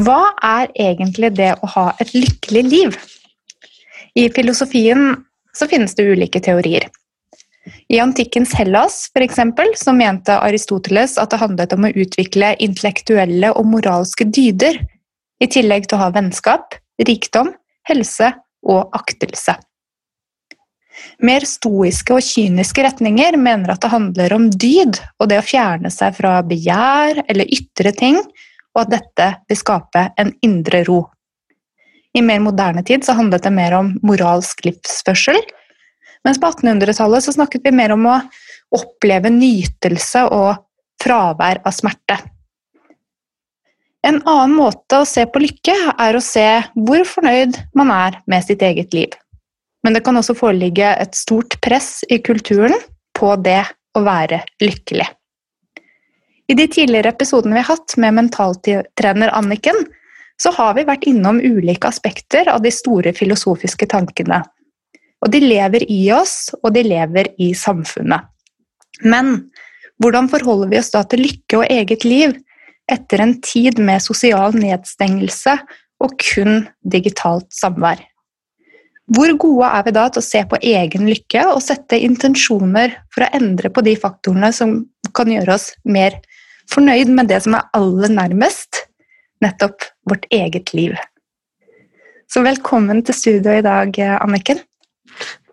Hva er egentlig det å ha et lykkelig liv? I filosofien så finnes det ulike teorier. I antikkens Hellas for eksempel, så mente Aristoteles at det handlet om å utvikle intellektuelle og moralske dyder, i tillegg til å ha vennskap, rikdom, helse og aktelse. Mer stoiske og kyniske retninger mener at det handler om dyd og det å fjerne seg fra begjær eller ytre ting, og at dette vil skape en indre ro. I mer moderne tid så handlet det mer om moralsk livsførsel, mens på 1800-tallet så snakket vi mer om å oppleve nytelse og fravær av smerte. En annen måte å se på lykke er å se hvor fornøyd man er med sitt eget liv. Men det kan også foreligge et stort press i kulturen på det å være lykkelig. I de tidligere episodene vi har hatt med mentaltrener Anniken, så har vi vært innom ulike aspekter av de store filosofiske tankene. Og de lever i oss, og de lever i samfunnet. Men hvordan forholder vi oss da til lykke og eget liv etter en tid med sosial nedstengelse og kun digitalt samvær? Hvor gode er vi da til å se på egen lykke og sette intensjoner for å endre på de faktorene som kan gjøre oss mer fornøyd med det som er aller nærmest, nettopp vårt eget liv. Så velkommen til studio i dag, Anniken.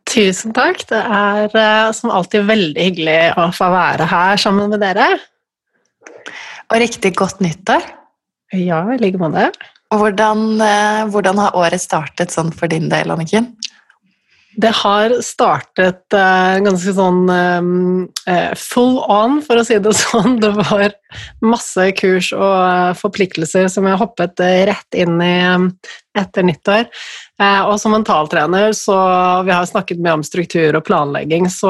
Tusen takk. Det er eh, som alltid veldig hyggelig å få være her sammen med dere. Og riktig godt nyttår. Ja, i like måte. Og hvordan, eh, hvordan, har året startet sånn for din del, Anniken? Det har startet uh, ganske sånn uh, full on, for å si det sånn. Det var masse kurs og uh, forpliktelser som jeg hoppet rett inn i um, etter nyttår. og som mentaltrener så Vi har snakket mye om struktur og planlegging, så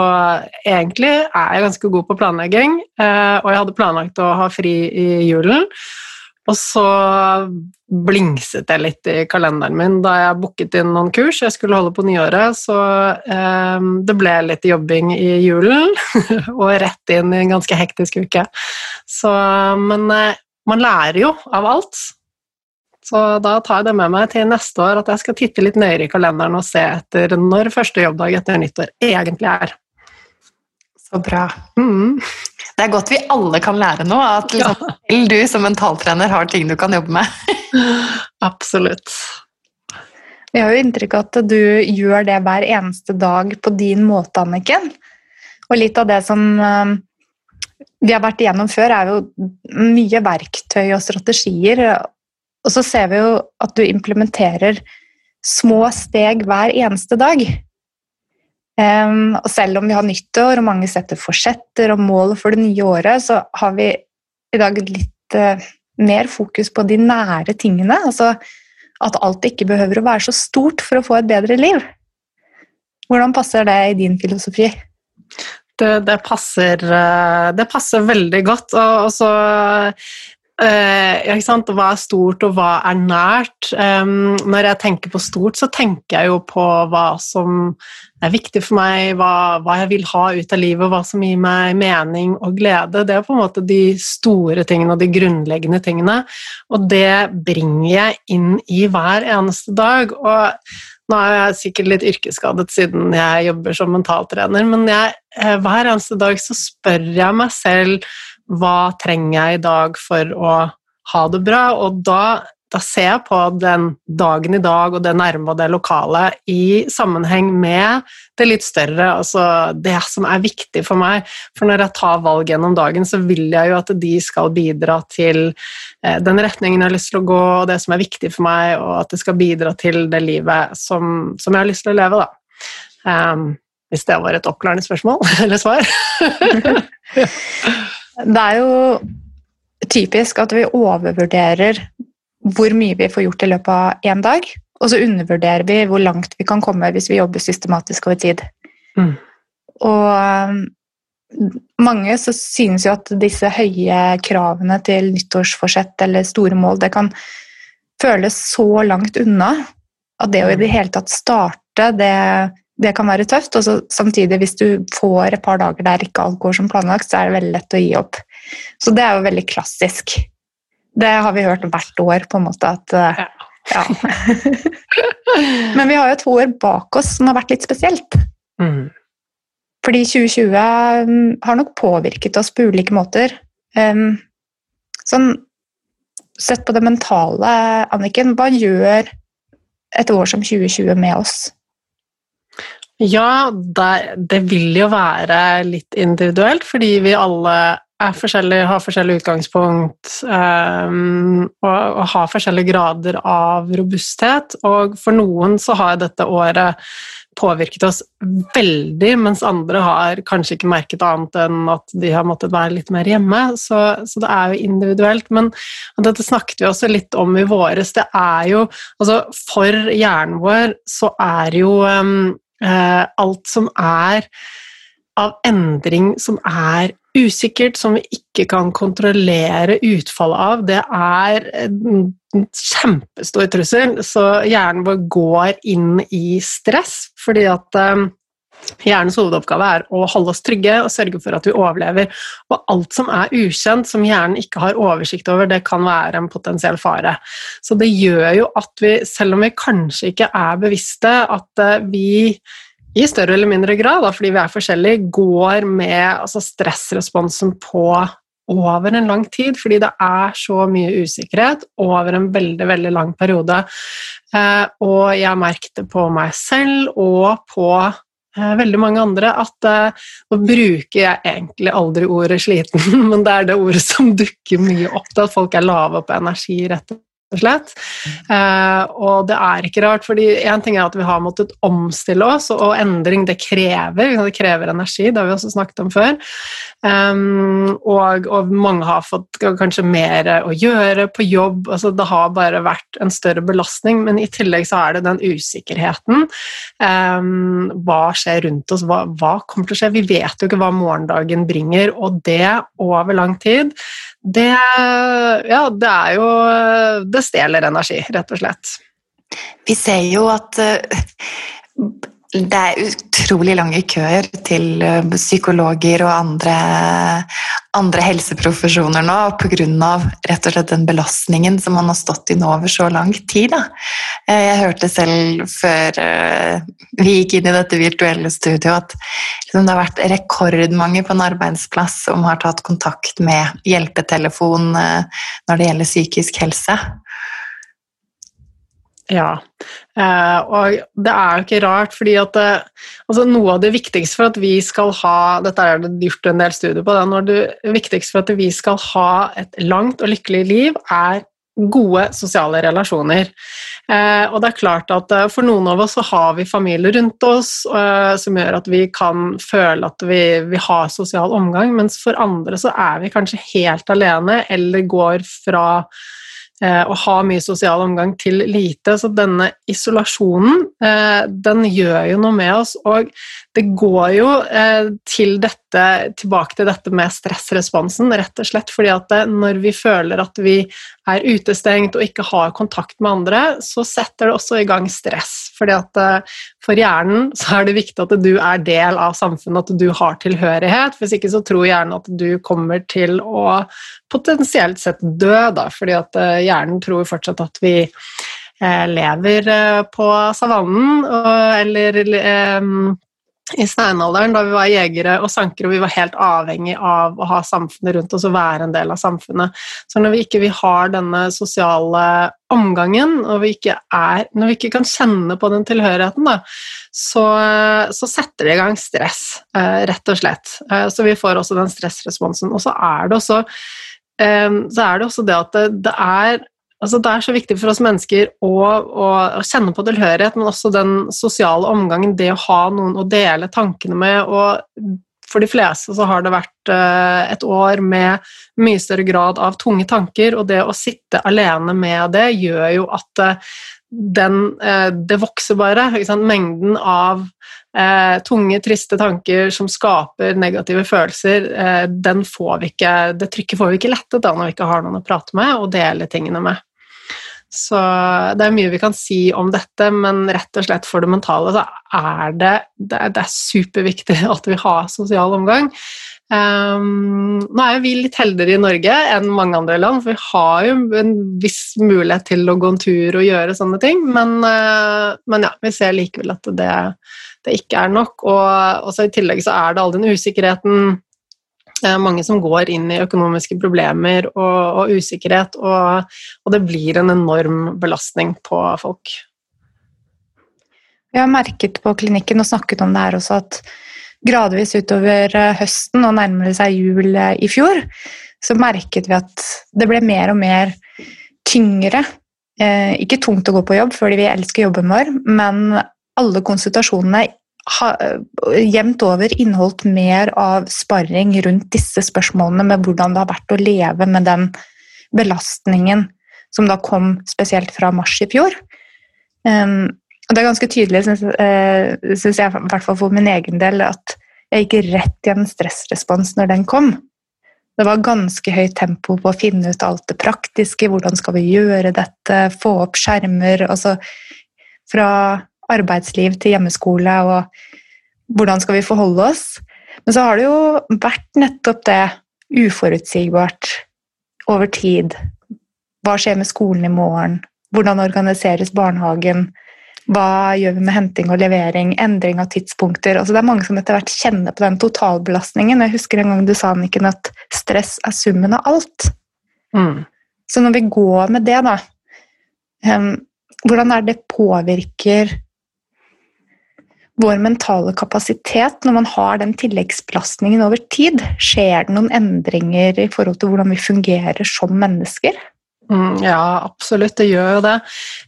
egentlig er jeg ganske god på planlegging. og jeg hadde planlagt å ha fri i julen. Og så blingset jeg litt i kalenderen min da jeg booket inn noen kurs jeg skulle holde på nyåret, så eh, det ble litt jobbing i julen, og rett inn i en ganske hektisk uke. Så, men eh, man lærer jo av alt. Så da tar jeg det med meg til neste år at jeg skal titte litt nøyere i kalenderen og se etter når første jobbdag etter nyttår egentlig er. Så bra. Mm. Det er godt vi alle kan lære noe. At liksom, ja. du som mentaltrener har ting du kan jobbe med. Absolutt. Vi har jo inntrykk av at du gjør det hver eneste dag på din måte, Anniken. Og litt av det som um, vi har vært igjennom før, er jo mye verktøy og strategier. Og så ser vi jo at du implementerer små steg hver eneste dag. Um, og selv om vi har nyttår og mange setter forsetter og mål for det nye året, så har vi i dag litt uh, mer fokus på de nære tingene. Altså at alt ikke behøver å være så stort for å få et bedre liv. Hvordan passer det i din filosofi? Det, det, passer, eh, det passer, veldig godt. Og, og så Uh, hva er stort, og hva er nært? Um, når jeg tenker på stort, så tenker jeg jo på hva som er viktig for meg, hva, hva, jeg vil ha ut av livet, hva som gir meg mening og glede. Det er på en måte de store tingene og de grunnleggende tingene. Og det bringer jeg inn i hver eneste dag. Og nå er jeg sikkert litt yrkesskadet siden jeg jobber som mentaltrener, men jeg, eh, hver eneste dag så spør jeg meg selv hva trenger jeg i dag for å ha det bra? Og da, da ser jeg på den dagen i dag og det nærme og det lokale i sammenheng med det litt større, altså det som er viktig for meg. For når jeg tar valg gjennom dagen, så vil jeg jo at de skal bidra til eh, den retningen jeg har lyst til å gå, og det som er viktig for meg, og at det skal bidra til det livet som, som jeg har lyst til å leve, da. Um, hvis det var et oppklarende spørsmål eller svar. Det er jo typisk at vi overvurderer hvor mye vi får gjort i løpet av én dag, og så undervurderer vi hvor langt vi kan komme hvis vi jobber systematisk over tid. Mm. Og um, mange så synes jo at disse høye kravene til nyttårsforsett eller store mål, det kan føles så langt unna at det å i det hele tatt starte, det, det kan være tøft. Og så samtidig, hvis du får et par dager der ikke alt går som planlagt, så er det veldig lett å gi opp. Så det er jo veldig klassisk. Det har vi hørt hvert år, på en måte, at ja. ja. Men vi har jo to år bak oss som har vært litt spesielt. Mm. Fordi 2020 um, har nok påvirket oss på ulike måter. Um, sånn, sett på det mentale, Anniken, hva gjør et år som 2020 med oss? Ja, det, det, vil jo være litt individuelt, fordi vi alle er forskjellige, har forskjellig utgangspunkt um, og, og, har forskjellige grader av robusthet. Og for noen så har dette året påvirket oss veldig, mens andre har kanskje ikke merket annet enn at de har måttet være litt mer hjemme. Så, så det er jo individuelt. Men dette snakket vi også litt om i våres. Det er jo Altså, for hjernen vår så er jo um, alt som er av endring som er usikkert, som vi ikke kan kontrollere utfallet av, det er en kjempestor trussel. Så hjernen vår går inn i stress fordi at um, Hjernens hovedoppgave er å holde oss trygge og sørge for at vi overlever. Og alt som er ukjent, som hjernen ikke har oversikt over, det kan være en potensiell fare. Så det gjør jo at vi, selv om vi kanskje ikke er bevisste, at uh, vi i større eller mindre grad, fordi vi er forskjellige, går med altså, stressresponsen på over en lang tid, fordi det er så mye usikkerhet over en veldig, veldig lang periode. Eh, og jeg merket det på meg selv og på eh, veldig mange andre at eh, nå bruker jeg egentlig aldri ordet sliten, men det er det ordet som dukker mye opp, at folk er lave på energi, rett og og slett. Eh, og det er ikke rart, fordi én ting er at vi har måttet omstille oss, og endring det krever. Det krever energi, det har vi også snakket om før. Um, og, og, mange har fått kanskje mer å gjøre på jobb. altså Det har bare vært en større belastning, men i tillegg så er det den usikkerheten. Um, hva skjer rundt oss? Hva, hva kommer til å skje? Vi vet jo ikke hva morgendagen bringer, og det over lang tid det, ja, det er jo Det stjeler energi, rett og slett. Vi ser jo at eh, det er utrolig lange køer til eh, psykologer og andre, andre helseprofesjoner nå pga. rett og den belastningen som man har stått i nå over så lang tid. Da. Eh, jeg hørte selv før vi gikk inn i dette virtuelle studioet at liksom, det har vært rekordmange på en arbeidsplass som har tatt kontakt med hjelpetelefon når det gjelder psykisk helse. Ja, eh, og det er jo ikke rart, fordi at det, eh, altså noe av det viktigste for at vi skal ha Dette er det gjort en del studier på. Det, det viktigste for at vi skal ha et langt og lykkelig liv, er gode sosiale relasjoner. Eh, og det er klart at eh, For noen av oss så har vi familie rundt oss eh, som gjør at vi kan føle at vi, vi, har sosial omgang, mens for andre så er vi kanskje helt alene eller går fra og ha mye sosial omgang til lite. Så denne isolasjonen, eh, den gjør jo noe med oss. Og det går jo eh, til dette, tilbake til dette med stressresponsen, rett og slett fordi at når vi føler at vi er utestengt og ikke har kontakt med andre, så setter det også i gang stress. Fordi at for hjernen så er det viktig at du er del av samfunnet, at du har tilhørighet. Hvis ikke så tror hjernen at du kommer til å potensielt sett dø, da, fordi at hjernen tror fortsatt at vi eh, lever eh, på savannen, eller i steinalderen, da vi var jegere og sankere, og vi var helt avhengig av å ha samfunnet rundt oss og være en del av samfunnet. Så når vi ikke vi har denne sosiale omgangen, og vi ikke er, når vi ikke kan kjenne på den tilhørigheten, da, så, så setter det i gang stress, rett og slett. Så vi får også den stressresponsen. Og så er det også Ehm, så er det også det at det, det er Altså, det er så viktig for oss mennesker å, å, å, kjenne på tilhørighet, men også den sosiale omgangen, det å ha noen å dele tankene med. og for de fleste så har det vært eh, et år med mye større grad av tunge tanker, og det å sitte alene med det gjør jo at eh, den, eh, det vokser bare. Mengden av tunge, triste tanker som skaper negative følelser, den får vi ikke, det trykket får vi ikke lettet da når vi ikke har noen å prate med og dele tingene med. Så det er mye vi kan si om dette, men rett og slett for det mentale så er det, det, det er superviktig at vi har sosial omgang. Um, nå er jo vi litt heldigere i Norge enn mange andre land, for vi har jo en viss mulighet til å gå en tur og gjøre sånne ting, men, uh, men ja, vi ser likevel at det, det ikke er nok. Og I tillegg så er det all den usikkerheten mange som går inn i økonomiske problemer og, og usikkerhet, og, og, det blir en enorm belastning på folk. Vi har merket på klinikken og snakket om det her også at gradvis utover eh, høsten og nærmere seg jul eh, i fjor, så merket vi at det ble mer og mer tyngre. Eh, ikke tungt å gå på jobb fordi vi elsker jobben vår, men alle konsultasjonene jevnt over inneholdt mer av sparring rundt disse spørsmålene med hvordan det har vært å leve med den belastningen som da kom spesielt fra mars i fjor. Um, og det er ganske tydelig, syns uh, jeg, i hvert fall for min egen del, at jeg gikk rett i en stressrespons når den kom. Det var ganske høyt tempo på å finne ut alt det praktiske, hvordan skal vi gjøre dette, få opp skjermer altså Fra arbeidsliv til hjemmeskole, og hvordan skal vi forholde oss? Men så har det jo vært nettopp det uforutsigbart over tid. Hva skjer med skolen i morgen? Hvordan organiseres barnehagen? Hva gjør vi med henting og levering? Endring av tidspunkter? Altså det er mange som etter hvert kjenner på den totalbelastningen. Jeg husker en gang du sa Anniken, at stress er summen av alt. Mm. Så når vi går med det, da um, Hvordan er det påvirker vår mentale kapasitet når man har den tilleggsbelastningen over tid? Skjer det noen endringer i forhold til hvordan vi fungerer som mennesker? Mm, ja, absolutt, det gjør det.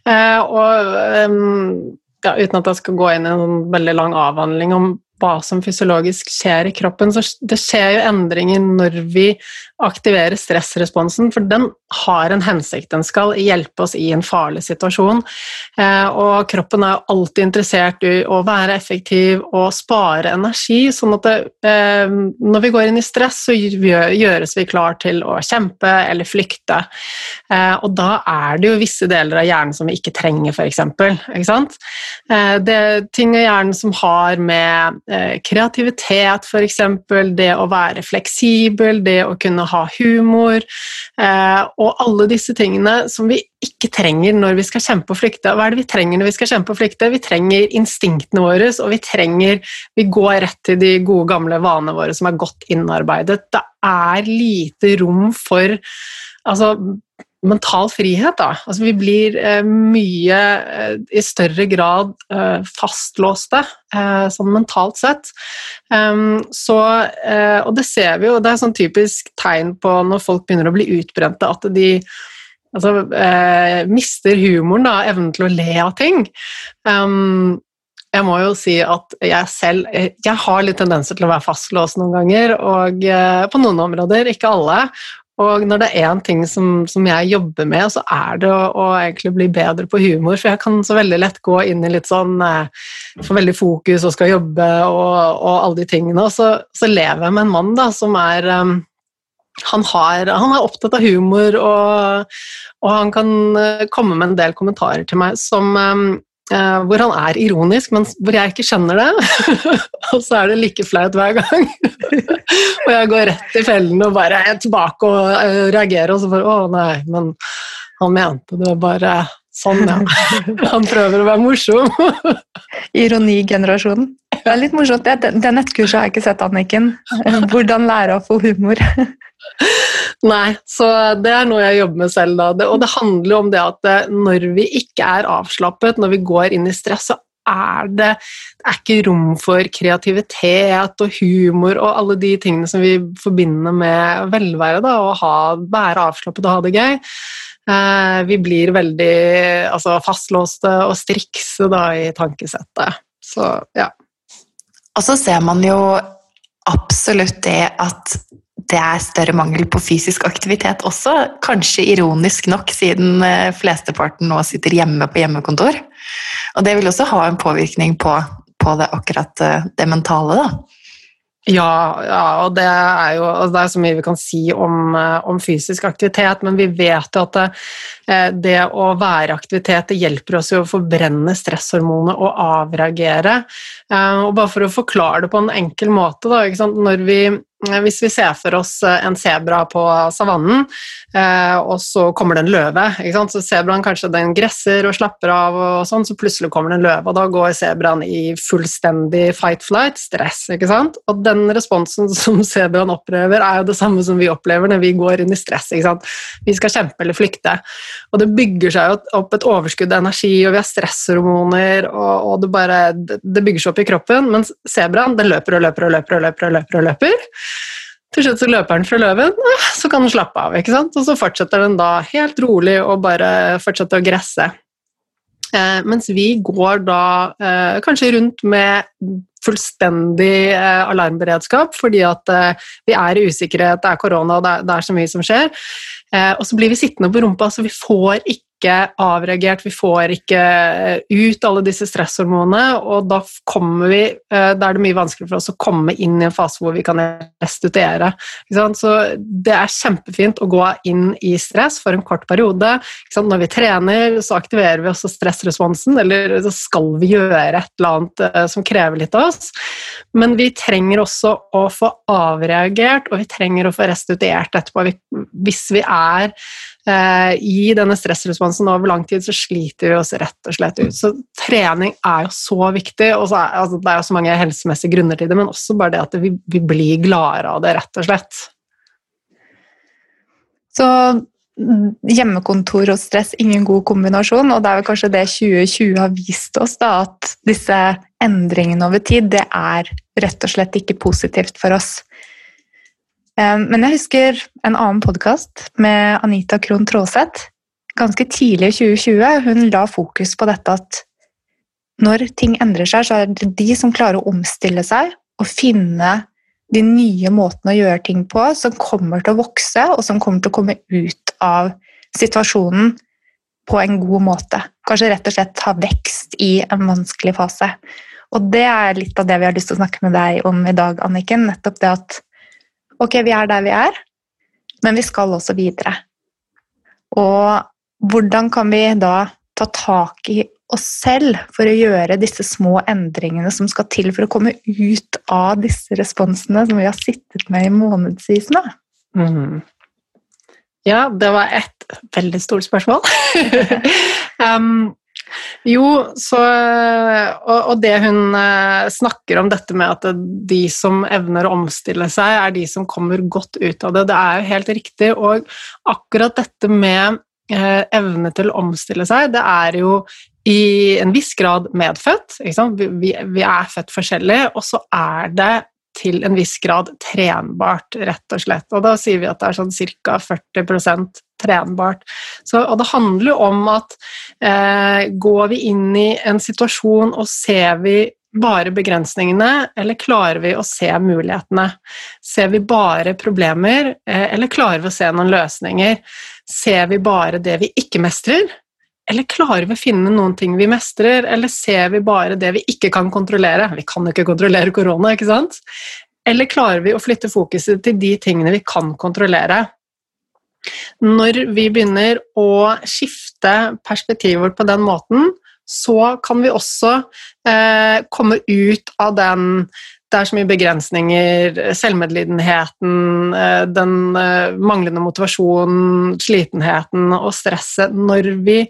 Eh, og um, ja, uten at jeg skal gå inn i en veldig lang avhandling om hva som fysiologisk skjer i kroppen, så det skjer jo endringer når vi aktiverer stressresponsen, for den har en hensikt. Den skal hjelpe oss i en farlig situasjon. Eh, og kroppen er alltid interessert i å være effektiv og spare energi, sånn at det, eh, når vi går inn i stress, så gjøres vi klar til å kjempe eller flykte. Eh, og da er det jo visse deler av hjernen som vi ikke trenger, f.eks. Ting i hjernen som har med kreativitet, f.eks., det å være fleksibel, det å kunne ha humor eh, og alle disse tingene som vi ikke trenger når vi skal kjempe og flykte. Hva er det vi trenger når vi skal kjempe og flykte? Vi trenger instinktene våre, og vi trenger Vi går rett til de gode, gamle vanene våre som er godt innarbeidet. Det er lite rom for altså, mental frihet. Da. Altså, vi blir eh, mye eh, i større grad eh, fastlåste eh, sånn mentalt sett. Um, så, eh, og det ser vi jo, det er sånn typisk tegn på når folk begynner å bli utbrente, at de altså, eh, mister humoren, da, evnen til å le av ting. Um, jeg må jo si at jeg selv jeg har litt tendenser til å være fastlåst noen ganger, og på noen områder, ikke alle. Og når det er én ting som, som, jeg jobber med, så er det å, å, egentlig bli bedre på humor. For jeg kan så veldig lett gå inn i litt sånn eh, Få veldig fokus og skal jobbe og, og alle de tingene. Og så, så, lever jeg med en mann da, som er um, han, har, han, er opptatt av humor, og, og, han kan eh, komme med en del kommentarer til meg som, um, Uh, hvor han er ironisk, men hvor jeg ikke skjønner det. og så er det like flaut hver gang. og jeg går rett i fellen og bare er tilbake og uh, reagerer, og så bare Å, nei, men han mente det bare sånn, ja. han prøver å være morsom. Ironigenerasjonen. Det er litt morsomt. Det, det nettkurset har jeg ikke sett, Anniken. Hvordan lære å få humor. Nei, så det er noe jeg jobber med selv. Da. Og det handler jo om det at eh, når vi ikke er avslappet, når vi går inn i stress, så er det, det er ikke rom for kreativitet og humor og alle de tingene som vi forbinder med velvære. Da, og ha, være avslappet og ha det gøy. Eh, vi blir veldig altså, fastlåste og strikse da, i tankesettet. Så ja. Og så ser man jo absolutt det at det er større mangel på fysisk aktivitet også. Kanskje ironisk nok, siden eh, flesteparten nå sitter hjemme på hjemmekontor. Og det vil også ha en påvirkning på, på det, akkurat eh, det mentale, da. Ja, ja, og det er jo altså det er så mye vi kan si om, eh, om fysisk aktivitet, men vi vet jo at det, det å være aktivitet det hjelper oss jo å forbrenne stresshormonet og avreagere. Og bare for å forklare det på en enkel måte, da, når vi hvis vi ser for oss eh, en sebra på savannen, eh, og så kommer det en løve Så sebraen kanskje den gresser og slapper av, og sånn, så plutselig kommer det en løve, og da går sebraen i fullstendig fight-flight, stress. ikke sant? Og den responsen som sebraen opplever, er jo det samme som vi opplever når vi går inn i stress. ikke sant? Vi skal kjempe eller flykte. Og det bygger seg opp et overskudd av energi, og vi har stresshormoner, og det bare det bygger seg opp i kroppen, mens sebraen den løper og løper og løper og løper. og løper, og løper. Til slutt så løper den fra løven, så kan den slappe av. ikke sant? Og så fortsetter den da helt rolig og bare fortsetter å gresse. Eh, mens vi går da eh, kanskje rundt med fullstendig eh, alarmberedskap fordi at eh, vi er i usikkerhet, det er korona, det det er så mye som skjer. Eh, og så blir vi sittende på rumpa, så vi får ikke ikke avreagert, vi får ikke eh, ut alle disse stresshormonene, og da vi eh, Da er det mye vanskeligere for oss å komme inn i en fase hvor vi kan restituere. Så det er kjempefint å gå inn i stress for en kort periode. Når vi trener, så aktiverer vi også stressresponsen, eller så skal vi gjøre et eller annet eh, som krever litt av oss. Men vi trenger også å få avreagert, og vi trenger å få restituert etterpå. Hvis vi er i denne stressresponsen over lang tid så sliter vi oss rett og slett ut. Så trening er jo så viktig, og er, altså, det er jo så mange helsemessige grunner til det, men også bare det at vi, vi blir gladere av det, rett og slett. Så hjemmekontor og stress, ingen god kombinasjon, og det er vel kanskje det 2020 har vist oss, da, at disse endringene over tid, det er rett og slett ikke positivt for oss. Men jeg husker en annen podkast med Anita Krohn Traaseth. Ganske tidlig i 2020 hun la fokus på dette at når ting endrer seg, så er det de som klarer å omstille seg og finne de nye måtene å gjøre ting på, som kommer til å vokse, og som kommer til å komme ut av situasjonen på en god måte. Kanskje rett og slett ha vekst i en vanskelig fase. Og det er litt av det vi har lyst til å snakke med deg om i dag, Anniken. Nettopp det at Ok, vi er der vi er, men vi skal også videre. Og hvordan kan vi da ta tak i oss selv for å gjøre disse små endringene som skal til for å komme ut av disse responsene som vi har sittet med i månedsvis nå? Mm. Ja, det var et veldig stort spørsmål. um, jo, så, og, og, det hun eh, snakker om dette med at de som evner å omstille seg, er de som kommer godt ut av det, det er jo helt riktig. Og akkurat dette med eh, evne til å omstille seg, det er jo i en viss grad medfødt. Vi, vi, er født forskjellig, og så er det til en viss grad trenbart, rett og slett. Og da sier vi at det er sånn ca. 40% trenbart. Så, og det handler jo om at eh, går vi inn i en situasjon og ser vi bare begrensningene, eller klarer vi å se mulighetene? Ser vi bare problemer, eh, eller klarer vi å se noen løsninger? Ser vi bare det vi ikke mestrer, eller klarer vi å finne noen ting vi mestrer, eller ser vi bare det vi ikke kan kontrollere? Vi kan jo ikke kontrollere korona, ikke sant? Eller klarer vi å flytte fokuset til de tingene vi kan kontrollere? Når vi begynner å skifte perspektivet vårt på den måten, så kan vi også eh, komme ut av den det er så mye begrensninger, selvmedlidenheten, eh, den eh, manglende motivasjonen, slitenheten og stresset. Når vi,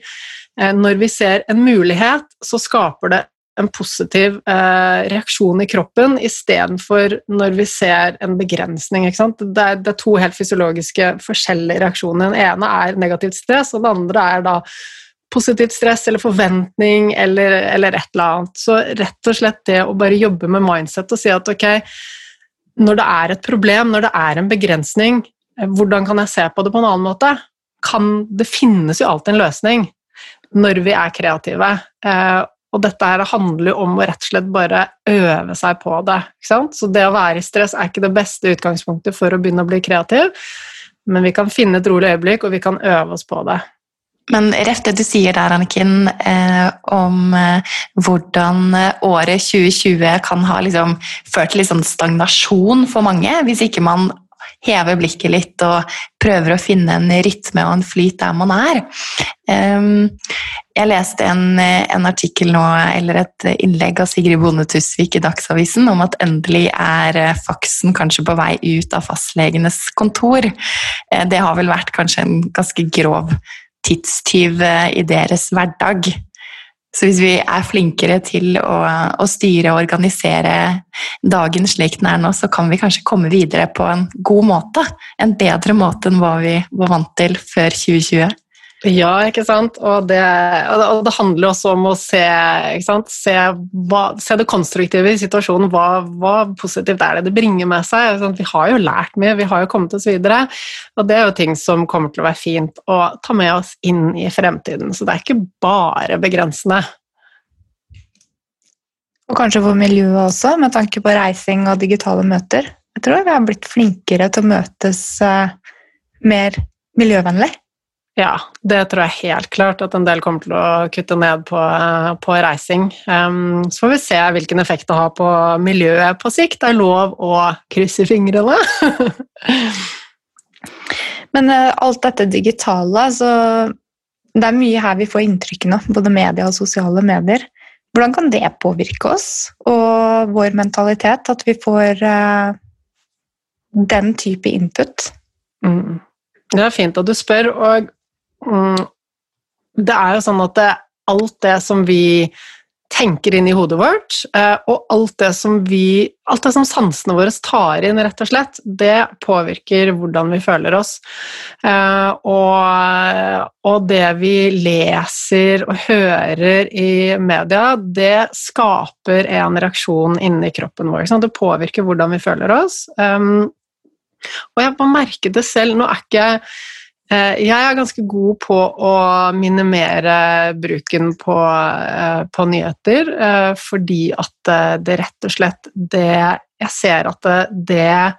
eh, når vi ser en mulighet, så skaper det en positiv reaksjon i kroppen istedenfor når vi ser en begrensning. Det er, det, er, to helt fysiologiske forskjellige reaksjoner. Den ene er negativt stress, og den andre er da positivt stress eller forventning eller, eller, et eller annet. Så rett og slett det å bare jobbe med mindset og si at ok, når det er et problem, når det er en begrensning, hvordan kan jeg se på det på en annen måte? Kan, det finnes jo alltid en løsning når vi er kreative. Eh, og dette her handler jo om å rett og slett bare øve seg på det. Så det å være i stress er ikke det beste utgangspunktet for å begynne å bli kreativ, men vi kan finne et rolig øyeblikk, og vi kan øve oss på det. Men rett det du sier der, Anniken, eh, om eh, hvordan året 2020 kan ha liksom, ført til litt sånn stagnasjon for mange, hvis ikke man hever blikket litt og prøver å finne en rytme og en flyt der man er. Jeg leste en, en, artikkel nå, eller et innlegg av Sigrid Bonde Tusvik i Dagsavisen om at endelig er faksen kanskje på vei ut av fastlegenes kontor. Eh, det har vel vært kanskje en ganske grov tidstyv i deres hverdag. Så hvis vi er flinkere til å, å, styre og organisere dagen slik den er nå, så kan vi kanskje komme videre på en god måte. En bedre måte enn hva vi var vant til før 2020. Ja, ikke sant. Og det, og det handler også om å se, se, hva, se, det konstruktive i situasjonen. Hva, hva, positivt er det det bringer med seg? Vi har jo lært mye, vi har jo kommet oss videre. Og det er jo ting som kommer til å være fint å ta med oss inn i fremtiden. Så det er ikke bare begrensende. Og kanskje for miljøet også, med tanke på reising og digitale møter. Jeg tror vi har blitt flinkere til å møtes uh, mer miljøvennlig. Ja, det tror jeg helt klart at en del kommer til å kutte ned på, på reising. Um, så får vi se hvilken effekt det har på miljøet på sikt. Det er lov å krysse fingrene. Men uh, alt dette digitale, så det er mye her vi får inntrykk nå, både media og sosiale medier. Hvordan kan det påvirke oss og vår mentalitet, at vi får uh, den type input? Mm. Det er fint at du spør. og det er jo sånn at alt det som vi tenker inn i hodet vårt, eh, og alt det som vi Alt det som sansene våre tar inn, rett og slett, det påvirker hvordan vi føler oss. Eh, og, og det vi leser og hører i media, det skaper en reaksjon inni kroppen vår. Det påvirker hvordan vi føler oss. Um, og jeg bare merket det selv. Nå er ikke jeg er ganske god på å minimere bruken på, eh, på nyheter, eh, fordi at det rett og slett det Jeg ser at det, det,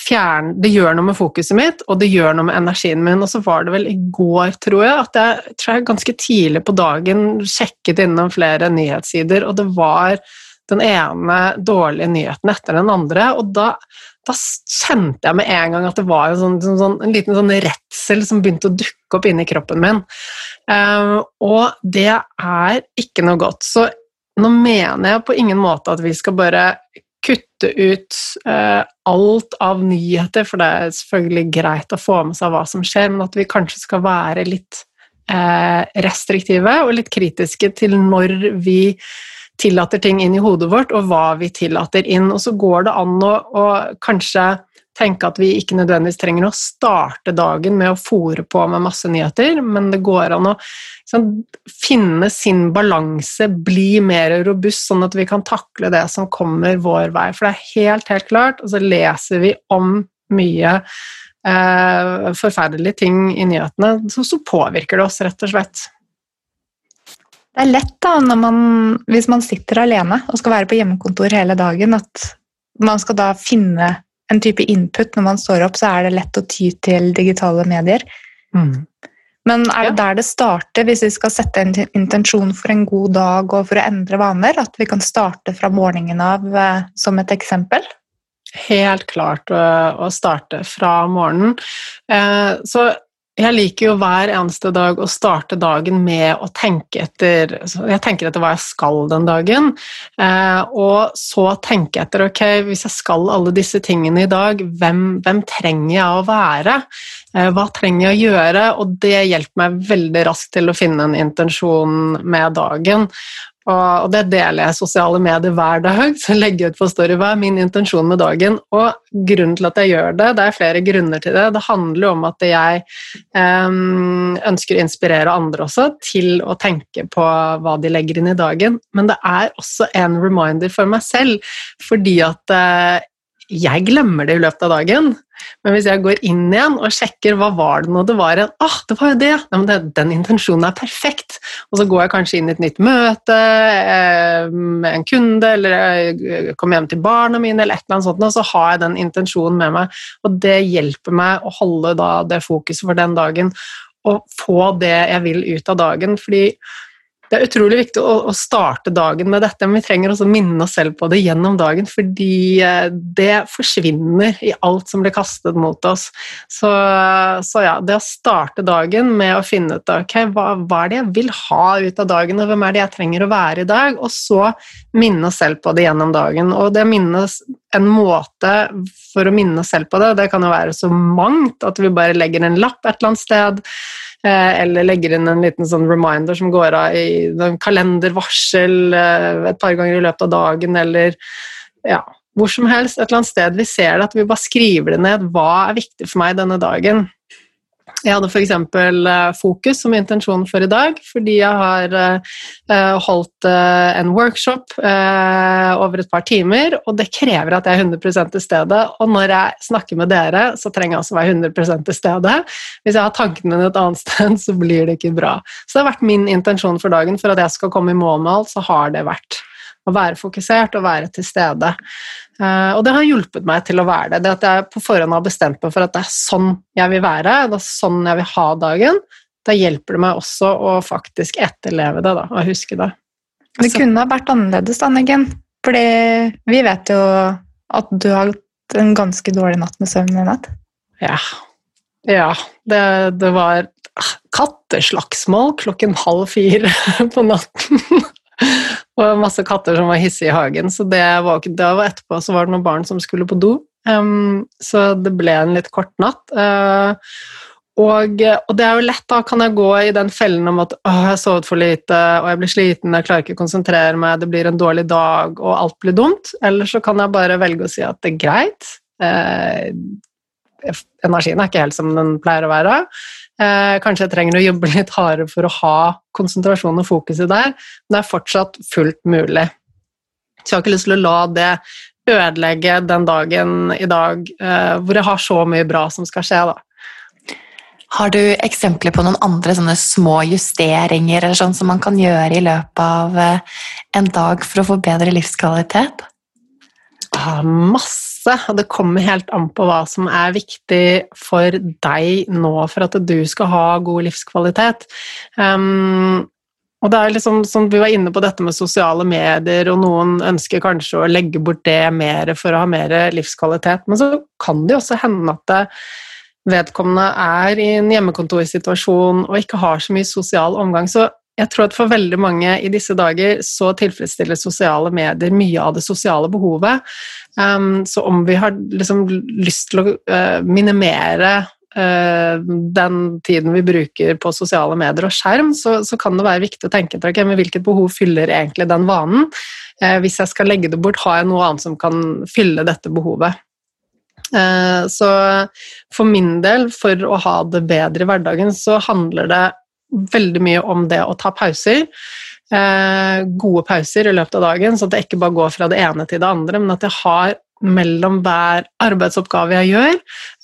fjern, det gjør noe med fokuset mitt, og det gjør noe med energien min. Og så var det vel i går, tror jeg, at jeg tror jeg ganske tidlig på dagen sjekket innom flere nyhetssider, og det var den ene dårlige nyheten etter den andre. Og da da kjente jeg med en gang at det var sånn, sånn, sånn, en liten sånn redsel som begynte å dukke opp inni kroppen min. Uh, og det er ikke noe godt. Så nå mener jeg på ingen måte at vi skal bare kutte ut uh, alt av nyheter, for det er selvfølgelig greit å få med seg hva som skjer, men at vi kanskje skal være litt uh, restriktive og litt kritiske til når vi tillater ting inn i hodet vårt, og hva vi tillater inn. Og så går det an å, å kanskje tenke at vi ikke nødvendigvis trenger å starte dagen med å fòre på med masse nyheter, men det går an å sånn, finne sin balanse, bli mer robust, sånn at vi kan takle det som kommer vår vei. For det er helt, helt klart, og så leser vi om mye eh, forferdelige ting i nyhetene, så, så påvirker det oss, rett og slett. Det er lett da, man, hvis man sitter alene og skal være på hjemmekontor hele dagen, at man skal da finne en type input når man står opp, så er det lett å ty til digitale medier. Mm. Men er det der det starter, hvis vi skal sette en intensjon for en god dag og for å endre vaner? At vi kan starte fra morgenen av eh, som et eksempel? Helt klart å starte fra morgenen. Eh, så jeg liker jo hver eneste dag å starte dagen med å tenke etter Jeg tenker etter hva jeg skal den dagen, eh, og så tenke etter ok, hvis jeg skal alle disse tingene i dag, hvem, hvem trenger jeg å være? Eh, hva trenger jeg å gjøre? Og det hjelper meg veldig raskt til å finne en intensjon med dagen. Og, det deler jeg sosiale medier hver dag. Så legger jeg ut på Story hva er min intensjon med dagen. Og grunnen til at jeg gjør det, det er flere grunner til det. Det handler om at jeg um, ønsker å inspirere andre også til å tenke på hva de legger inn i dagen. Men det er også en reminder for meg selv, fordi at uh, jeg glemmer det i løpet av dagen. Men hvis jeg går inn igjen og sjekker hva var det nå det var en ah, det var jo det! Nei, det den intensjonen er perfekt. Og så går jeg kanskje inn i et nytt møte eh, med en kunde, eller jeg kommer hjem til barna mine, eller et eller annet sånt, og så har jeg den intensjonen med meg. Og det hjelper meg å holde da det fokuset for den dagen, og få det jeg vil ut av dagen. fordi det er utrolig viktig å, å, starte dagen med dette, men vi trenger også minne oss selv på det gjennom dagen, fordi eh, det forsvinner i alt som blir kastet mot oss. Så, så ja, det å starte dagen med å finne ut ok, hva, hva, er det jeg vil ha ut av dagen, og hvem er det jeg trenger å være i dag, og så minne oss selv på det gjennom dagen. Og det minnes en måte for å minne oss selv på det, det kan jo være så mangt at vi bare legger en lapp et eller annet sted eller legger inn en liten sånn reminder som går av i en kalendervarsel eh, et par ganger i løpet av dagen, eller ja, hvor som helst, et eller annet sted vi ser det, at vi bare skriver det ned. Hva er viktig for meg denne dagen? Jeg hadde f.eks. Eh, fokus som intensjon for i dag, fordi jeg har uh, holdt uh, en workshop over et par timer, og det krever at jeg er 100 til stede. Og når jeg snakker med dere, så trenger jeg også å være 100 til stede. Hvis jeg har tankene mine et annet sted, så blir det ikke bra. Så det har vært min intensjon for dagen. For at jeg skal komme i mål med alt, så har det vært å være fokusert og være til stede. Uh, og det har hjulpet meg til å være det. Det at jeg på forhånd har bestemt meg for at det er sånn jeg vil være, det er sånn jeg vil ha dagen. Da hjelper det meg også å faktisk etterleve det da, og huske det. Det kunne ha vært annerledes, da, Neggen. Fordi vi vet jo at du har hatt en ganske dårlig natt med søvn i natt. Ja. Ja. Det, det var katteslagsmål klokken halv fire på natten. Og masse katter som var hissige i hagen. Så det var, det var etterpå så var det noen barn som skulle på do. Um, så det ble en litt kort natt. Uh, og, og, det er jo lett, da kan jeg gå i den fellen om at å, jeg sovet for lite, og jeg blir sliten, jeg klarer ikke å konsentrere meg, det blir en dårlig dag, og alt blir dumt. Eller så kan jeg bare velge å si at det er greit. Uh, energien er ikke helt som den pleier å være. Eh, kanskje jeg trenger å jobbe litt hardere for å ha konsentrasjon og fokuset der, men det er fortsatt fullt mulig. Så jeg har ikke lyst til å la det ødelegge den dagen i dag eh, hvor jeg har så mye bra som skal skje. da. Har du eksempler på noen andre sånne små justeringer sånn som man kan gjøre i løpet av eh, en dag for å få bedre livskvalitet? Ah, masse masse, og det kommer helt an på hva som er viktig for deg nå for at du skal ha god livskvalitet. Um, og det er liksom, som Vi var inne på dette med sosiale medier, og noen ønsker kanskje å legge bort det mer for å ha mer livskvalitet, men så kan det jo også hende at det, vedkommende er i en hjemmekontorsituasjon og ikke har så mye sosial omgang. Så jeg tror at for veldig mange i disse dager så tilfredsstiller sosiale medier mye av det sosiale behovet. Um, så om vi har liksom lyst til å uh, minimere uh, den tiden vi bruker på sosiale medier og skjerm, så, så kan det være viktig å tenke etter okay, hvilket behov fyller egentlig den vanen. Uh, hvis jeg skal legge det bort, har jeg noe annet som kan fylle dette behovet. Så for min del, for å ha det bedre i hverdagen, så handler det veldig mye om det å ta pauser. Eh, gode pauser i løpet av dagen, så at jeg ikke bare går fra det ene til det andre, men at jeg har mellom hver arbeidsoppgave jeg gjør,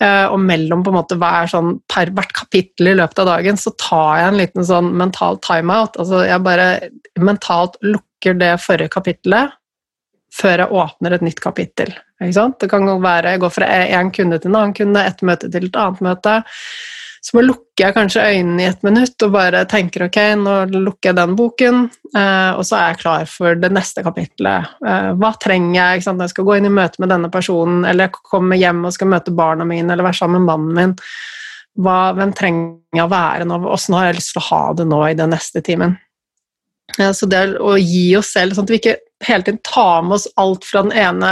eh, og mellom på en måte hver sånn, per hvert kapittel i løpet av dagen, så tar jeg en liten sånn mental timeout. Altså jeg bare mentalt lukker det forrige kapittelet før jeg åpner et nytt kapittel. Det kan være jeg går fra én kunde til en annen kunde, et møte til et annet møte. Så bare lukker jeg kanskje øynene i et minutt og bare tenker ok, nå lukker jeg den boken, eh, og så er jeg klar for det neste kapitlet. Eh, hva trenger jeg når jeg skal gå inn i møte med denne personen, eller jeg kommer hjem og skal møte barna mine eller være sammen med mannen min? Hva, hvem trenger jeg å være nå? Åssen har jeg lyst til å ha det nå i den neste timen? Så det å gi oss selv, sånn at vi ikke hele tiden tar med oss alt fra den ene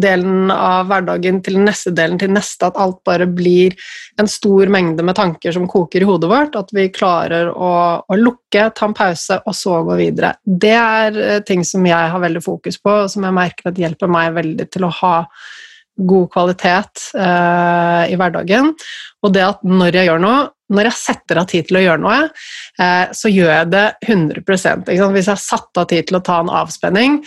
delen av hverdagen til den neste delen til neste, at alt bare blir en stor mengde med tanker som koker i hodet vårt, at vi klarer å, å lukke, ta en pause og så gå videre. Det er eh, ting som jeg har veldig fokus på, og som jeg merker at hjelper meg veldig til å ha god kvalitet eh, i hverdagen. Og det at når jeg gjør noe, når jeg setter av tid til å gjøre noe, eh, så gjør jeg det 100% Hvis jeg har satt av tid til å ta en avspenning,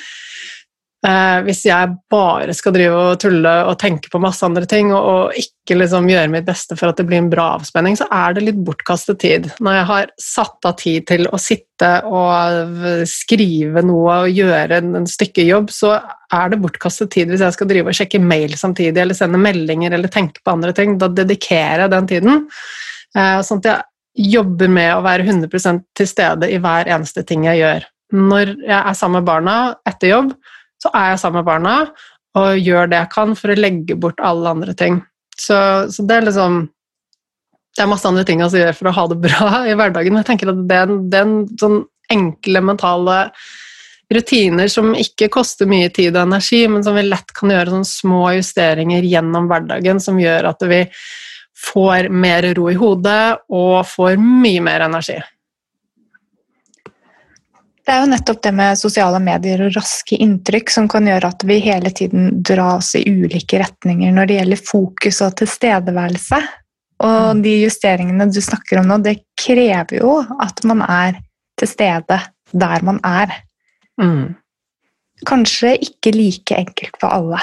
Eh, hvis jeg bare skal drive og tulle og tenke på masse andre ting, og, ikke liksom gjøre mitt beste for at det blir en bra avspenning, så er det litt bortkastet tid. Når jeg har satt av tid til å sitte og skrive noe og gjøre en stykke jobb, så er det bortkastet tid hvis jeg skal drive og sjekke mail samtidig, eller sende meldinger eller tenke på andre ting. Da dedikerer jeg den tiden. Eh, sånn at jeg jobber med å være 100% til stede i hver eneste ting jeg gjør. Når jeg er sammen med barna etter jobb, så er jeg sammen med barna og gjør det jeg kan for å legge bort alle andre ting. Så, så det er liksom Det er masse andre ting jeg gjør for å ha det bra i hverdagen, men jeg tenker at den er en sånn enkle mentale rutiner som ikke koster mye tid og energi, men som vi lett kan gjøre sånn små justeringer gjennom hverdagen som gjør at vi får mer ro i hodet og får mye mer energi. Det er jo nettopp det med sosiale medier og raske inntrykk som kan gjøre at vi hele tiden dras i ulike retninger når det gjelder fokus og tilstedeværelse. Og mm. de justeringene du snakker om nå, det krever jo at man er til stede der man er. Mm. Kanskje ikke like enkelt for alle.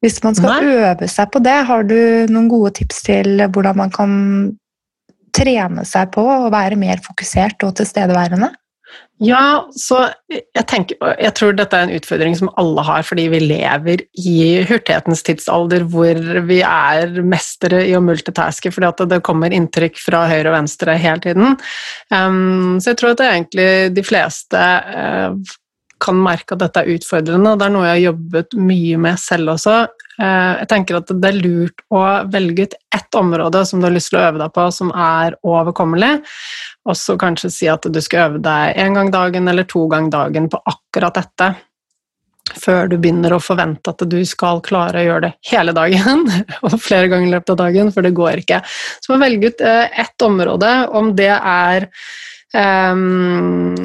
Hvis man skal Nei. øve seg på det, har du noen gode tips til hvordan man kan trene seg på å være mer fokusert og tilstedeværende? Ja, så jeg, tenker, jeg tror dette er en utfordring som alle har, fordi vi lever i hurtighetens tidsalder hvor vi er mestere i å multitaske fordi at det kommer inntrykk fra høyre og venstre hele tiden. Um, så jeg tror at det egentlig de fleste uh, kan merke at dette er utfordrende, og det er noe jeg har jobbet mye med selv også. Uh, jeg tenker at det er lurt å velge ut ett område som du har lyst til å øve deg på, som er overkommelig og så kanskje si at du skal øve deg én gang dagen eller to ganger dagen på akkurat dette. Før du begynner å forvente at du skal klare å gjøre det hele dagen, og flere ganger i løpet av dagen, for det går ikke. Så må velge ut eh, ett område, om det er Um,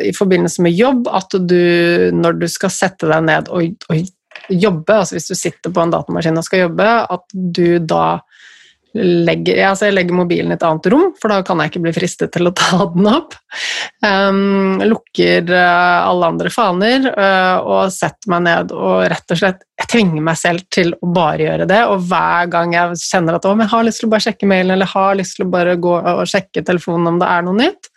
i forbindelse med jobb, at du når du skal sette deg ned og, og, jobbe, altså hvis du sitter på en datamaskin og skal jobbe, at du da legger, altså jeg legger mobilen i et annet rom, for da kan jeg ikke bli fristet til å ta den opp. Um, lukker uh, alle andre faner uh, og setter meg ned og rett og slett jeg tvinger meg selv til å bare gjøre det. Og hver gang jeg kjenner at jeg har lyst til å bare sjekke mailen eller har lyst til å bare gå og sjekke telefonen om det er noe nytt,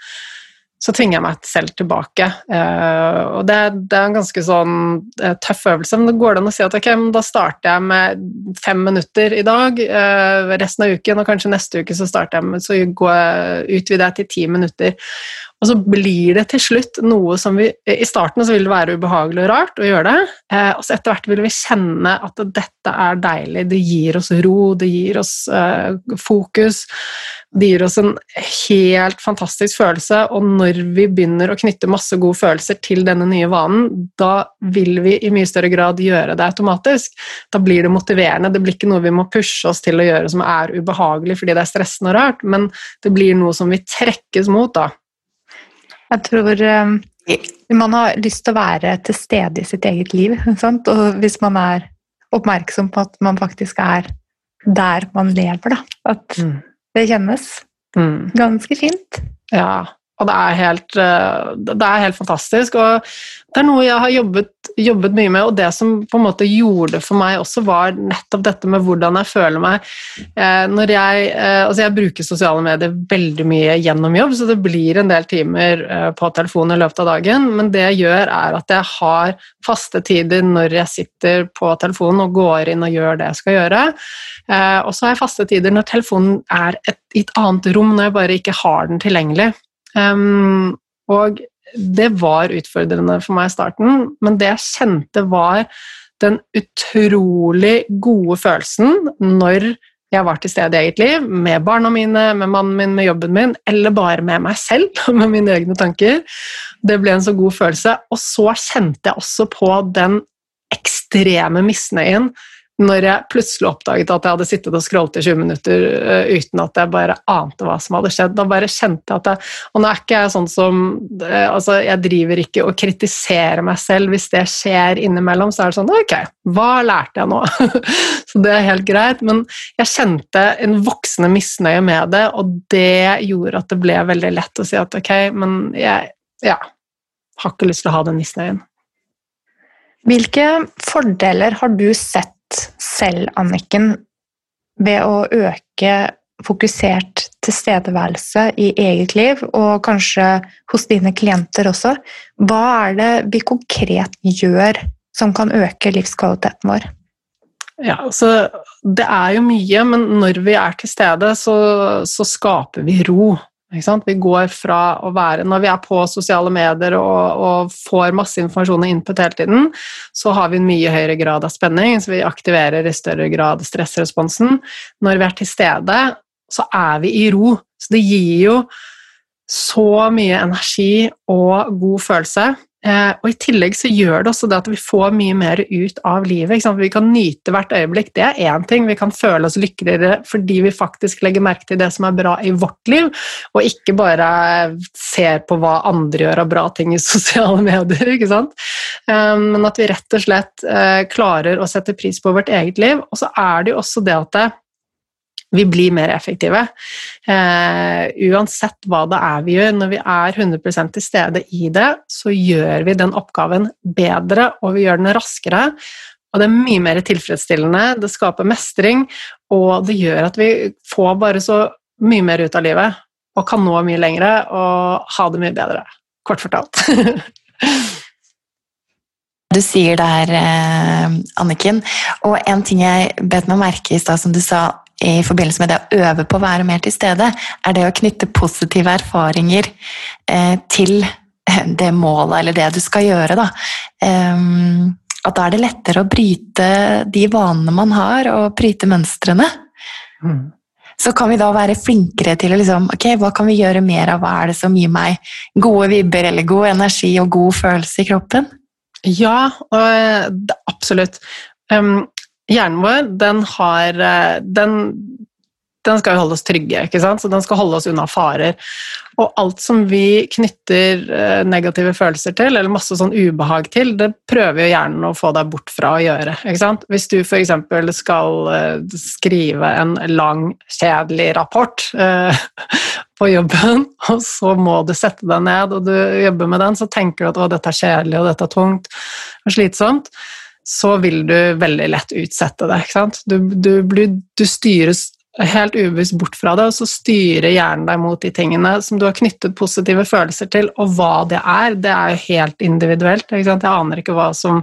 så tvinger jeg meg selv tilbake. Uh, og det, det, er en ganske sånn uh, tøff øvelse, men det går det an å si at ok, da starter jeg med fem minutter i dag, uh, resten av uken, og kanskje neste uke så starter jeg med, så går, utvider jeg til ti minutter. Og så blir det til slutt noe som vi I starten så vil det være ubehagelig og rart å gjøre det, eh, og så etter hvert vil vi kjenne at dette er deilig. Det gir oss ro, det gir oss eh, fokus. Det gir oss en helt fantastisk følelse, og når vi begynner å knytte masse gode følelser til denne nye vanen, da vil vi i mye større grad gjøre det automatisk. Da blir det motiverende. Det blir ikke noe vi må pushe oss til å gjøre som er ubehagelig fordi det er stressende og rart, men det blir noe som vi trekkes mot. da. Jeg tror um, man har lyst til å være til stede i sitt eget liv. Sant? Og hvis man er oppmerksom på at man faktisk er der man lever, da. At mm. det kjennes mm. ganske fint. Ja, og det er, helt, eh, det er helt fantastisk. Og det er noe jeg har jobbet, jobbet, mye med, og det som på en måte gjorde det for meg også, var nettopp dette med hvordan jeg føler meg. Eh, når jeg, eh, altså jeg bruker sosiale medier veldig mye gjennom jobb, så det blir en del timer på telefonen i løpet av dagen, men det jeg gjør, er at jeg har faste tider når jeg sitter på telefonen og går inn og gjør det jeg skal gjøre. Og så har jeg faste tider når telefonen er et, i et annet rom, når jeg bare ikke har den tilgjengelig. Um, og det var utfordrende for meg i starten, men det jeg kjente, var den utrolig gode følelsen når jeg var til stede i eget liv, med barna mine, med mannen min, med jobben min, eller bare med meg selv, med mine egne tanker. Det ble en så god følelse. Og så kjente jeg også på den ekstreme misnøyen når jeg plutselig oppdaget at jeg hadde sittet og scrollet i 20 minutter uh, uten at jeg bare ante hva som hadde skjedd. Da bare kjente jeg at jeg, Og nå er ikke jeg sånn som uh, altså Jeg driver ikke og kritiserer meg selv hvis det skjer innimellom. Så er det sånn Ok, hva lærte jeg nå? så det er helt greit. Men jeg kjente en voksende misnøye med det, og det gjorde at det ble veldig lett å si at ok, men jeg ja, har ikke lyst til å ha den misnøyen. Hvilke fordeler har du sett selv, Anniken, ved å øke fokusert tilstedeværelse i eget liv, og kanskje hos dine klienter også? Hva er det vi konkret gjør som kan øke livskvaliteten vår? Ja, altså, Det er jo mye, men når vi er til stede, så, så skaper vi ro. Vi går fra å være Når vi er på sosiale medier og, og, får masse informasjon og input hele tiden, så har vi en mye høyere grad av spenning, så vi aktiverer i større grad stressresponsen. Når vi er til stede, så er vi i ro. Så det gir jo så mye energi og god følelse. Eh, og I tillegg så gjør det også det at vi får mye mer ut av livet. Vi kan nyte hvert øyeblikk. Det er én ting. Vi kan føle oss lykkeligere fordi vi faktisk legger merke til det som er bra i vårt liv, og ikke bare ser på hva andre gjør av bra ting i sosiale medier. ikke sant? Eh, men at vi rett og slett eh, klarer å sette pris på vårt eget liv. Og så er det jo også det at det, vi blir mer effektive. Eh, uansett hva det er vi gjør, når vi er 100% til stede i det, så gjør vi den oppgaven bedre, og vi gjør den raskere. Og det er mye mer tilfredsstillende, det skaper mestring, og det gjør at vi får bare så mye mer ut av livet, og kan nå mye lengre og ha det mye bedre. Kort fortalt. du sier der, her, Anniken. Og en ting jeg bet meg merke i stad, som du sa i forbindelse med det å øve på å være mer til stede, er det å knytte positive erfaringer eh, til det målet eller det du skal gjøre. Da. Um, at da er det lettere å bryte de vanene man har, og bryte mønstrene. Mm. Så kan vi da være flinkere til å liksom, ok, hva kan vi gjøre mer av, hva er det som gir meg gode vibber eller god energi og god følelse i kroppen? Ja, absolutt. Um, hjernen vår, den har eh, den, den skal jo holde oss trygge, ikke sant? så den skal holde oss unna farer. Og alt som vi knytter eh, negative følelser til, eller masse sånn ubehag til, det prøver jo hjernen å få deg bort fra å gjøre. ikke sant? Hvis du f.eks. skal eh, skrive en lang, kjedelig rapport på jobben, og så må du sette deg ned og du jobber med den, så tenker du at å, dette er kjedelig og dette er tungt og slitsomt så vil du veldig lett utsette det. Du, du, blir, du, styres helt ubevisst bort fra det, og så styrer hjernen deg mot de tingene som du har knyttet positive følelser til, og hva det er, det er jo helt individuelt. Jeg aner ikke hva som,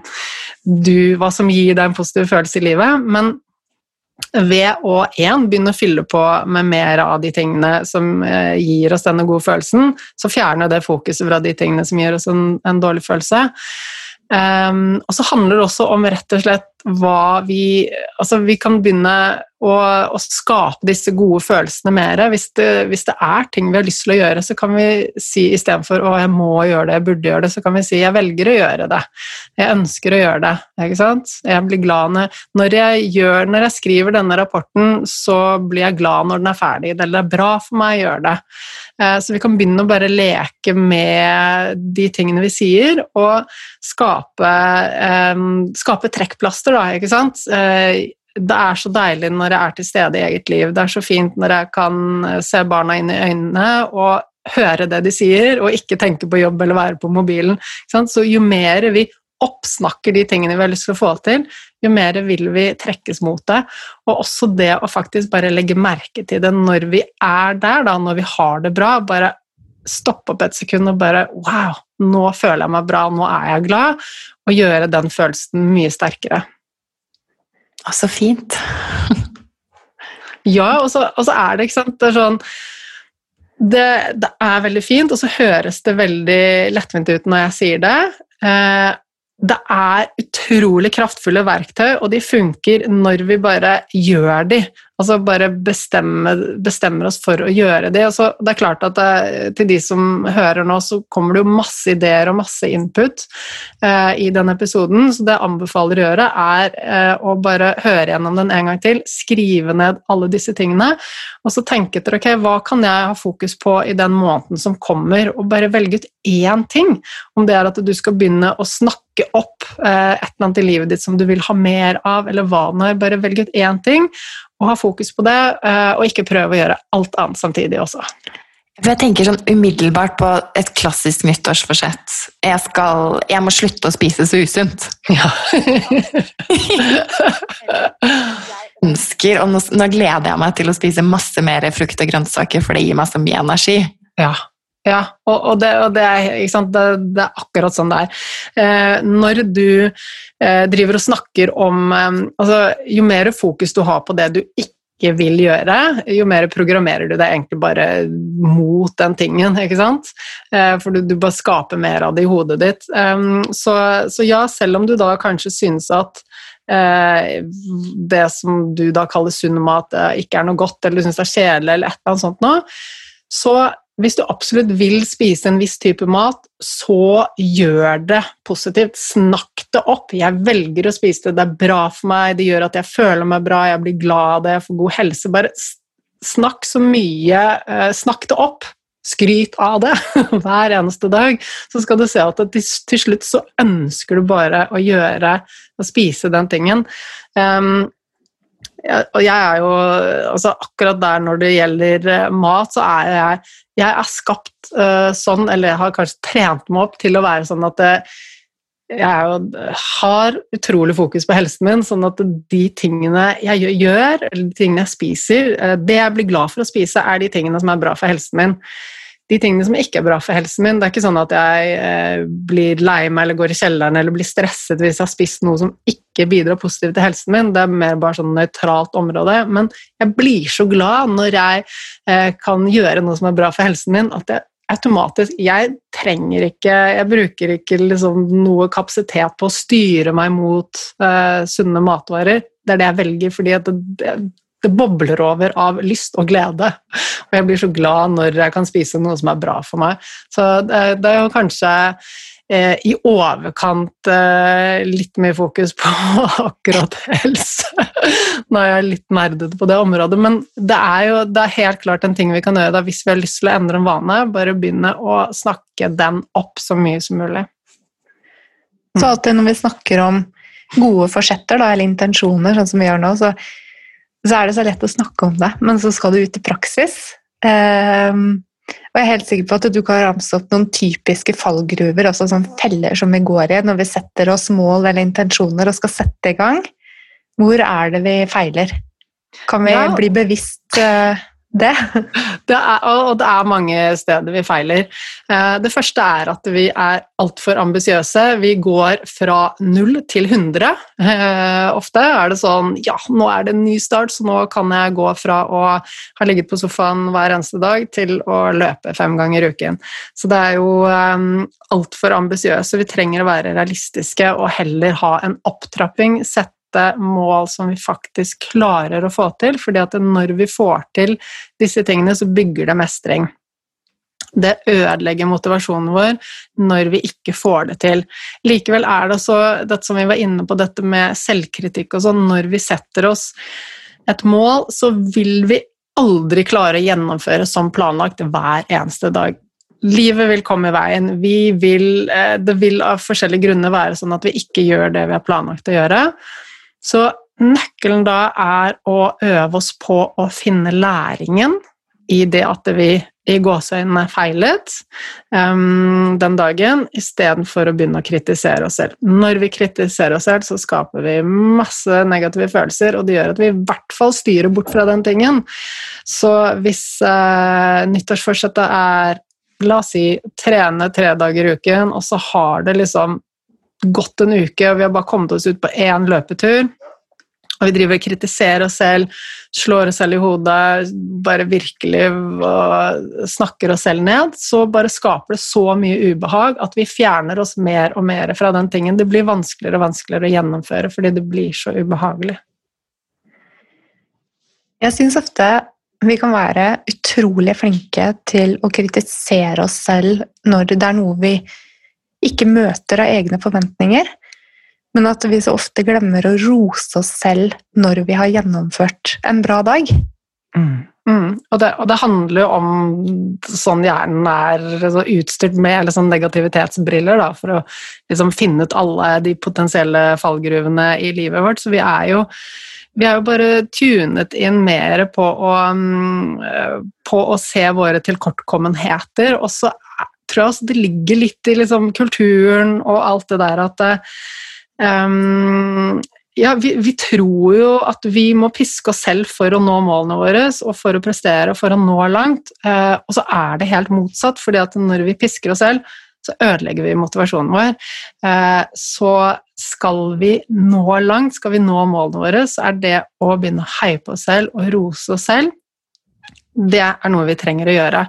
du, hva som gir deg en positiv følelse i livet, men ved å én begynne å fylle på med mer av de tingene som eh, gir oss denne gode følelsen, så fjerner det fokuset fra de tingene som gir oss en, en dårlig følelse. Um, og så handler det også om rett og slett hva vi Altså, vi kan begynne å, å skape disse gode følelsene mer. Hvis det, hvis det, er ting vi har lyst til å gjøre, så kan vi si istedenfor 'å, jeg må gjøre det, jeg burde gjøre det', så kan vi si 'jeg velger å gjøre det'. Jeg ønsker å gjøre det. ikke sant? Jeg blir glad når, jeg, gjør, når jeg skriver denne rapporten, så blir jeg glad når den er ferdig. Det er bra for meg å gjøre det. Eh, så vi kan begynne å bare leke med de tingene vi sier, og skape, um, skape trekkplaster da, ikke sant? Eh, det er så deilig når jeg er til stede i eget liv. Det er så fint når jeg kan eh, se barna inn i øynene og høre det de sier, og ikke tenke på jobb eller være på mobilen. Så jo mer vi oppsnakker de tingene vi har lyst til å få til, jo mer vil vi trekkes mot det. Og også det å faktisk bare legge merke til det når vi er der, da, når vi har det bra. Bare stoppe opp et sekund og bare Wow, nå føler jeg meg bra, nå er jeg glad. Og gjøre den følelsen mye sterkere. Så fint. ja, og så, og så, er det ikke sant Det er sånn det, det, er veldig fint, og så høres det veldig lettvint ut når jeg sier det. Eh, det er utrolig kraftfulle verktøy, og de funker når vi bare gjør de. Altså bare bestemmer, bestemmer oss for å gjøre det. Altså, det er klart at det, eh, til de som hører nå, så kommer det jo masse ideer og masse input eh, i denne episoden. Så det jeg anbefaler å gjøre, er eh, å bare høre gjennom den en gang til, skrive ned alle disse tingene, og så tenke etter ok, hva kan jeg ha fokus på i den måneden som kommer, og bare velge ut én ting. Om det er at du skal begynne å snakke opp eh, et eller annet i livet ditt som du vil ha mer av, eller hva det bare velge ut én ting og ha fokus på det, eh, og ikke prøve å gjøre alt annet samtidig også. For jeg tenker sånn umiddelbart på et klassisk nyttårsforsett. Jeg, skal, jeg må slutte å spise så usunt. Ja. jeg Ønsker, og nå, nå gleder jeg meg til å spise masse mer frukt og grønnsaker, for det gir meg så mye energi. ja. Ja. Og, og, det, og det, er? Det, det er akkurat sånn det er. Eh, når du eh, driver og snakker om eh, altså, Jo mer fokus du har på det du ikke vil gjøre, jo mer programmerer du deg egentlig bare mot den tingen, ikke sant? Eh, for du, du bare skaper mer av det i hodet ditt. Um, så, så ja, selv om du da kanskje synes at eh, det som du da kaller sunn mat, eh, ikke er noe godt, eller du syns det er kjedelig, eller et eller annet sånt noe, så hvis du absolutt vil spise en viss type mat, så gjør det positivt. Snakk det opp. Jeg velger å spise det, det er bra for meg, det gjør at jeg føler meg bra, jeg blir glad av det, jeg får god helse. Bare snakk så mye eh, Snakk det opp. Skryt av det hver eneste dag. Så skal du se at til, slutt så ønsker du bare å gjøre å spise den tingen. Um, og jeg er jo altså Akkurat der når det gjelder eh, mat, så er jeg Jeg er skapt uh, sånn, eller jeg har kanskje trent meg opp til å være sånn at det, jeg jo, har utrolig fokus på helsen min, sånn at de tingene jeg gjør, eller de tingene jeg spiser, det jeg blir glad for å spise, er de tingene som er bra for helsen min de tingene som ikke er bra for helsen min. Det er ikke sånn at jeg eh, blir lei meg eller går i kjelleren eller blir stresset hvis jeg har spist noe som ikke bidrar positivt til helsen min. Det er mer bare sånn nøytralt område. Men jeg blir så glad når jeg eh, kan gjøre noe som er bra for helsen min, at jeg automatisk Jeg trenger ikke Jeg bruker ikke liksom noe kapasitet på å styre meg mot eh, sunne matvarer. Det er det jeg velger, fordi det, det det bobler over av lyst og glede. Og jeg blir så glad når jeg kan spise noe som er bra for meg. Så det, er jo kanskje eh, i overkant eh, litt mye fokus på akkurat helse. Nå er jeg litt nerdete på det området, men det er jo det er helt klart en ting vi kan gjøre da, hvis vi har lyst til å endre en vane. Bare begynne å snakke den opp så mye som mulig. Så alltid når vi snakker om gode forsetter, da, eller intensjoner, sånn som vi gjør nå, så så er det så lett å snakke om det, men så skal du ut i praksis. Um, og jeg er helt sikker på at du kan ramse opp noen typiske fallgruver, altså sånn feller som vi går i når vi setter oss mål eller intensjoner og skal sette i gang. Hvor er det vi feiler? Kan vi ja. bli bevisst uh, det. det er, og det er mange steder vi feiler. Eh, det første er at vi er altfor ambisiøse. Vi går fra null til 100. Eh, ofte er det sånn Ja, nå er det en ny start, så nå kan jeg gå fra å ha ligget på sofaen hver eneste dag til å løpe fem ganger i uken. Så det er jo um, altfor ambisiøse. Vi trenger å være realistiske og heller ha en opptrapping. Sette sette mål som vi faktisk klarer å få til, fordi at når vi får til disse tingene, så bygger det mestring. Det ødelegger motivasjonen vår når vi ikke får det til. Likevel er det også dette som vi var inne på, dette med selvkritikk og sånn, når vi setter oss et mål, så vil vi aldri klare å gjennomføre som planlagt hver eneste dag. Livet vil komme i veien. Vi Vil, eh, det vil av forskjellige grunner være sånn at vi ikke gjør det vi har planlagt å gjøre. Så nøkkelen da er å øve oss på å finne læringen i det at vi i gåseøynene feilet um, den dagen, istedenfor å begynne å kritisere oss selv. Når vi kritiserer oss selv, så skaper vi masse negative følelser, og det gjør at vi i hvert fall styrer bort fra den tingen. Så hvis uh, nyttårsforsettet er La oss si trene tre dager i uken, og så har det liksom gått en uke, og vi har bare kommet oss ut på én løpetur. Og vi driver og kritiserer oss selv, slår oss selv i hodet, bare virkelig snakker oss selv ned, så bare skaper det så mye ubehag at vi fjerner oss mer og mer fra den tingen. Det blir vanskeligere og vanskeligere å gjennomføre fordi det blir så ubehagelig. Jeg syns ofte vi kan være utrolig flinke til å kritisere oss selv når det er noe vi ikke møter av egne forventninger, men at vi så ofte glemmer å rose oss selv når vi har gjennomført en bra dag. Mm. Mm. Og, det, og, det, handler jo om sånn hjernen er så utstyrt med eller sånn negativitetsbriller da, for å liksom finne ut alle de potensielle fallgruvene i livet vårt. Så vi er jo, vi er jo bare tunet inn mer på å, um, på å se våre tilkortkommenheter. Og så tror jeg det ligger litt i liksom, kulturen og alt det der at um, ja, vi, vi, tror jo at vi må piske oss selv for å nå målene våre og for å prestere og for å nå langt, eh, og så er det helt motsatt, fordi at når vi pisker oss selv, så ødelegger vi motivasjonen vår. Eh, så skal vi nå langt, skal vi nå målene våre, så er det å begynne å heie på oss selv og rose oss selv, det er noe vi trenger å gjøre.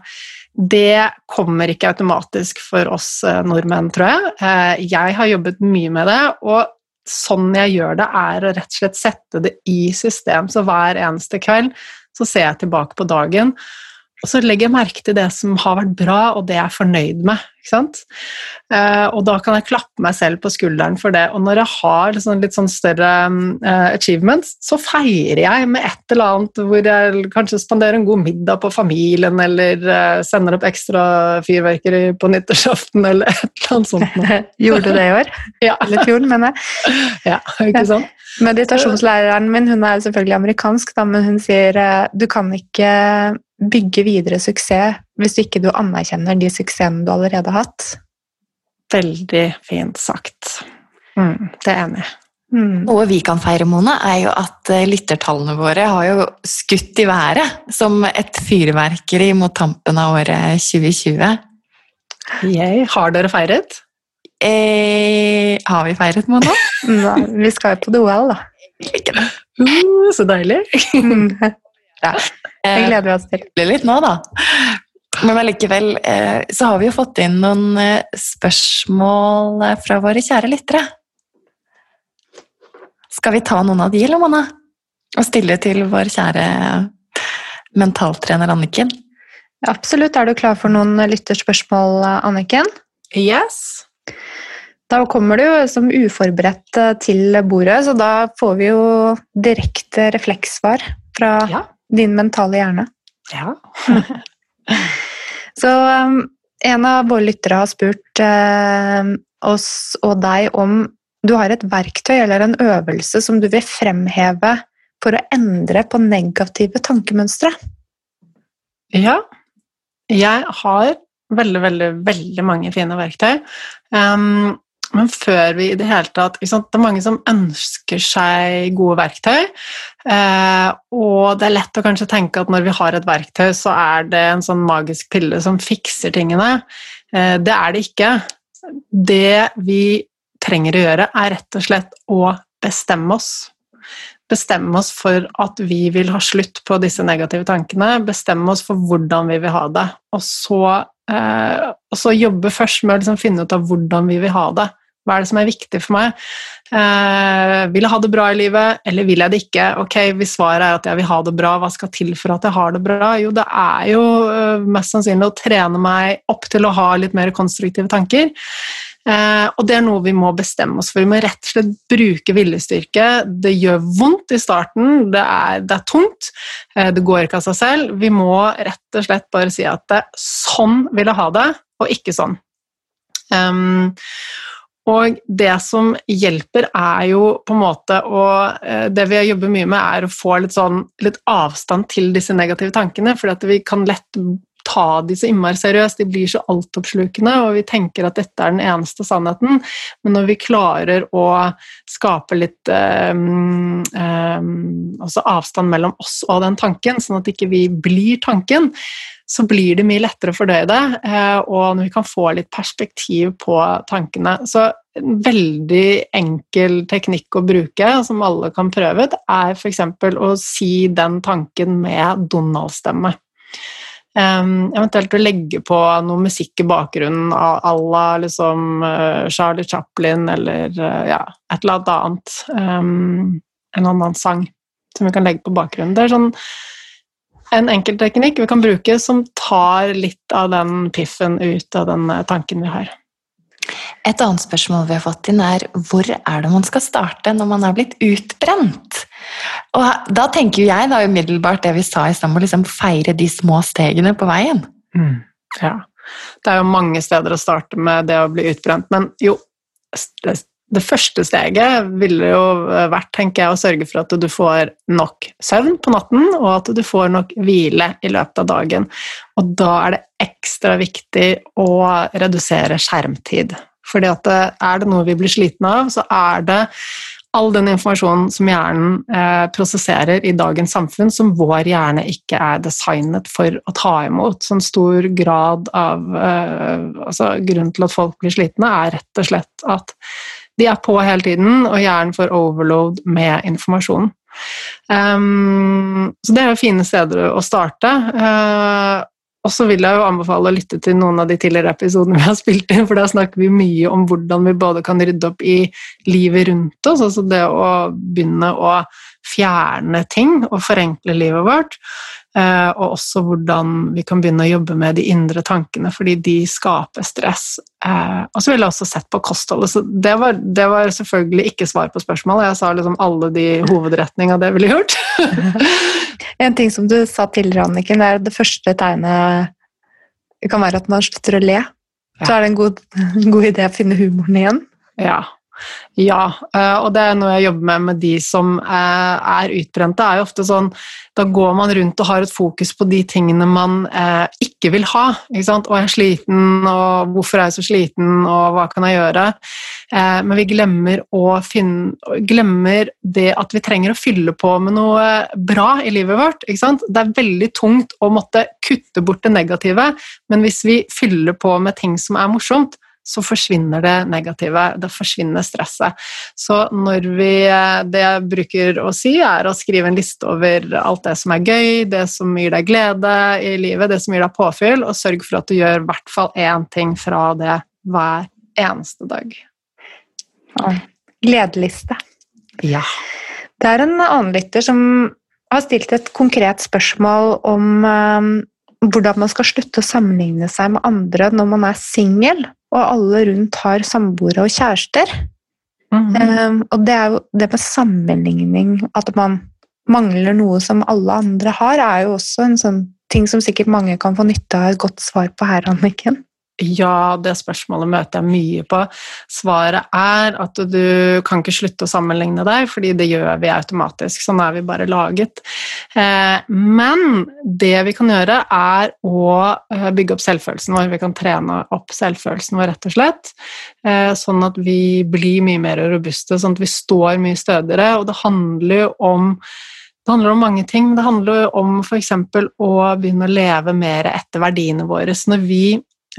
Det kommer ikke automatisk for oss eh, nordmenn, tror jeg. Eh, jeg har jobbet mye med det, og sånn jeg gjør det, er å rett og slett sette det i system. Så hver eneste kveld så ser jeg tilbake på dagen, og så legger jeg merke til det som har vært bra, og det jeg er fornøyd med. Uh, og da kan jeg klappe meg selv på skulderen for det. Og når jeg har litt sånn større uh, achievements, så feirer jeg med et eller annet hvor jeg kanskje spanderer en god middag på familien, eller uh, sender opp ekstra fyrverkeri på nyttårsaften, eller et eller annet sånt. Gjorde du det i år? Ja. Eller fjor, mener jeg. Ja, ikke sant? Meditasjonslæreren min hun er selvfølgelig amerikansk, da, men hun sier du kan ikke bygge videre suksess hvis ikke du anerkjenner de suksessene du allerede har hatt. Veldig fint sagt. Mm, det er jeg enig i. Mm. Noe vi kan feire, Mone, er jo at eh, lyttertallene våre har jo skutt i været som et fyrverkeri mot tampen av året 2020. Yay. Har dere feiret? Eh, har vi feiret, Mona? Nei, vi skal jo på duell, da. Ikke det. Uh, så deilig. Ja. Det gleder vi oss til. Litt nå, da. Men allikevel eh, så har vi jo fått inn noen eh, spørsmål eh, fra våre kjære lyttere. Skal vi ta noen av de, eller, Mona? Og stille til vår kjære mentaltrener Anniken? Absolutt. Er du klar for noen lytterspørsmål, Anniken? Yes. Da kommer du som uforberedt til bordet, så da får vi jo direkte reflekssvar fra ja din mentale hjerne. Ja. Så um, en av våre lyttere har spurt uh, oss og deg om du har et verktøy eller en øvelse som du vil fremheve for å endre på negative tankemønstre. Ja. Jeg har veldig, veldig, veldig mange fine verktøy. Um, men før vi i det hele tatt Det er mange som ønsker seg gode verktøy. Eh, og det er lett å kanskje tenke at når vi har et verktøy, så er det en sånn magisk pille som fikser tingene. Eh, det er det ikke. Det vi trenger å gjøre, er rett og slett å bestemme oss. Bestemme oss for at vi vil ha slutt på disse negative tankene. Bestemme oss for hvordan vi vil ha det. Og så, eh, og så jobbe først med å liksom finne ut av hvordan vi vil ha det. Hva er det som er viktig for meg? Eh, vil jeg ha det bra i livet, eller vil jeg det ikke? Ok, Hvis svaret er at jeg vil ha det bra, hva skal til for at jeg har det bra? Jo, det er jo uh, mest sannsynlig å trene meg opp til å ha litt mer konstruktive tanker. Eh, og det er noe vi må bestemme oss for. Vi må rett og slett bruke viljestyrke. Det gjør vondt i starten, det er, det er tungt, eh, det går ikke av seg selv. Vi må rett og slett bare si at det, sånn vil jeg ha det, og ikke sånn. Um, og det som hjelper, er jo på en måte å eh, Det vi jobber mye med, er å få litt, sånn, litt avstand til disse negative tankene. For vi kan lett ta de så innmari seriøst, de blir så altoppslukende, og vi tenker at dette er den eneste sannheten. Men når vi klarer å skape litt um, um, avstand mellom oss og den tanken, sånn at ikke vi blir tanken, så blir det mye lettere å fordøye det, eh, og når vi kan få litt perspektiv på tankene. Så en veldig enkel teknikk å bruke, som alle kan prøve, det er f.eks. å si den tanken med Donald-stemme. Um, eventuelt å legge på noe musikk i bakgrunnen à la liksom, uh, Charlie Chaplin eller uh, ja, et eller annet. Um, en annen sang som vi kan legge på bakgrunnen. Det er sånn en enkel teknikk vi kan bruke som tar litt av den piffen ut av den tanken vi har. Et annet spørsmål vi har fått inn, er hvor er det man skal starte når man er blitt utbrent? Og da tenker jo jeg da umiddelbart det vi sa i stad, å liksom feire de små stegene på veien. Mm. Ja. Det er jo mange steder å starte med det å bli utbrent, men jo det, første steget ville jo vært tenker jeg, å sørge for at du får nok søvn på natten, og at du får nok hvile i løpet av dagen. Og da er det ekstra viktig å redusere skjermtid. Fordi at er det noe vi blir slitne av, så er det all den informasjonen som hjernen eh, prosesserer i dagens samfunn, som vår hjerne ikke er designet for å ta imot. Så en stor grad av eh, altså, Grunnen til at folk blir slitne, er rett og slett at de er på hele tiden, og hjernen får overload med informasjon. Um, så det er jo fine steder å starte. Uh, og så vil jeg jo anbefale å lytte til noen av de tidligere episodene vi har spilt inn, for da snakker vi mye om hvordan vi både kan rydde opp i livet rundt oss, altså det å begynne å fjerne ting og forenkle livet vårt, eh, og også hvordan vi kan begynne å jobbe med de indre tankene, fordi de skaper stress. Eh, og så ville jeg også sett på kostholdet, så det var, det var selvfølgelig ikke svar på spørsmålet. Jeg sa liksom alle de hovedretningene det ville gjort. En ting som du sa tidligere, Anniken, er det første tegnet det kan være at man slutter å le. Så er det en god, en god idé å finne humoren igjen. Ja, ja, eh, og det er noe jeg jobber med med de som eh, er utbrente. er jo ofte sånn, Da går man rundt og har et fokus på de tingene man eh, ikke vil ha. Ikke sant? 'Å, jeg er sliten', og 'hvorfor er jeg så sliten', og 'hva kan jeg gjøre'? Men vi glemmer, finne, glemmer det at vi trenger å fylle på med noe bra i livet vårt. Ikke sant? Det er veldig tungt å måtte kutte bort det negative, men hvis vi fyller på med ting som er morsomt, så forsvinner det negative. Det forsvinner stresset. Så når vi Det jeg bruker å si, er å skrive en liste over alt det som er gøy, det som gir deg glede i livet, det som gir deg påfyll, og sørg for at du gjør i hvert fall én ting fra det hver eneste dag. Gledeliste. Ja. Det er en annen lytter som har stilt et konkret spørsmål om um, hvordan man skal slutte å sammenligne seg med andre når man er singel og alle rundt har samboere og kjærester. Mm um, og det er jo det med sammenligning, at man mangler noe som alle andre har, er jo også en sånn ting som sikkert mange kan få nytte av et godt svar på her, Anniken. Ja, det spørsmålet møter jeg mye på. Svaret er at du kan ikke slutte å sammenligne deg, fordi det gjør vi automatisk. Sånn er vi bare laget. Eh, men det vi kan gjøre, er å eh, bygge opp selvfølelsen vår. Vi kan trene opp selvfølelsen vår, rett og slett. Eh, sånn at vi blir mye mer robuste, sånn at vi står mye stødigere. Og det handler jo om det handler om mange ting. Det handler om f.eks. å begynne å leve mer etter verdiene våre. Så når vi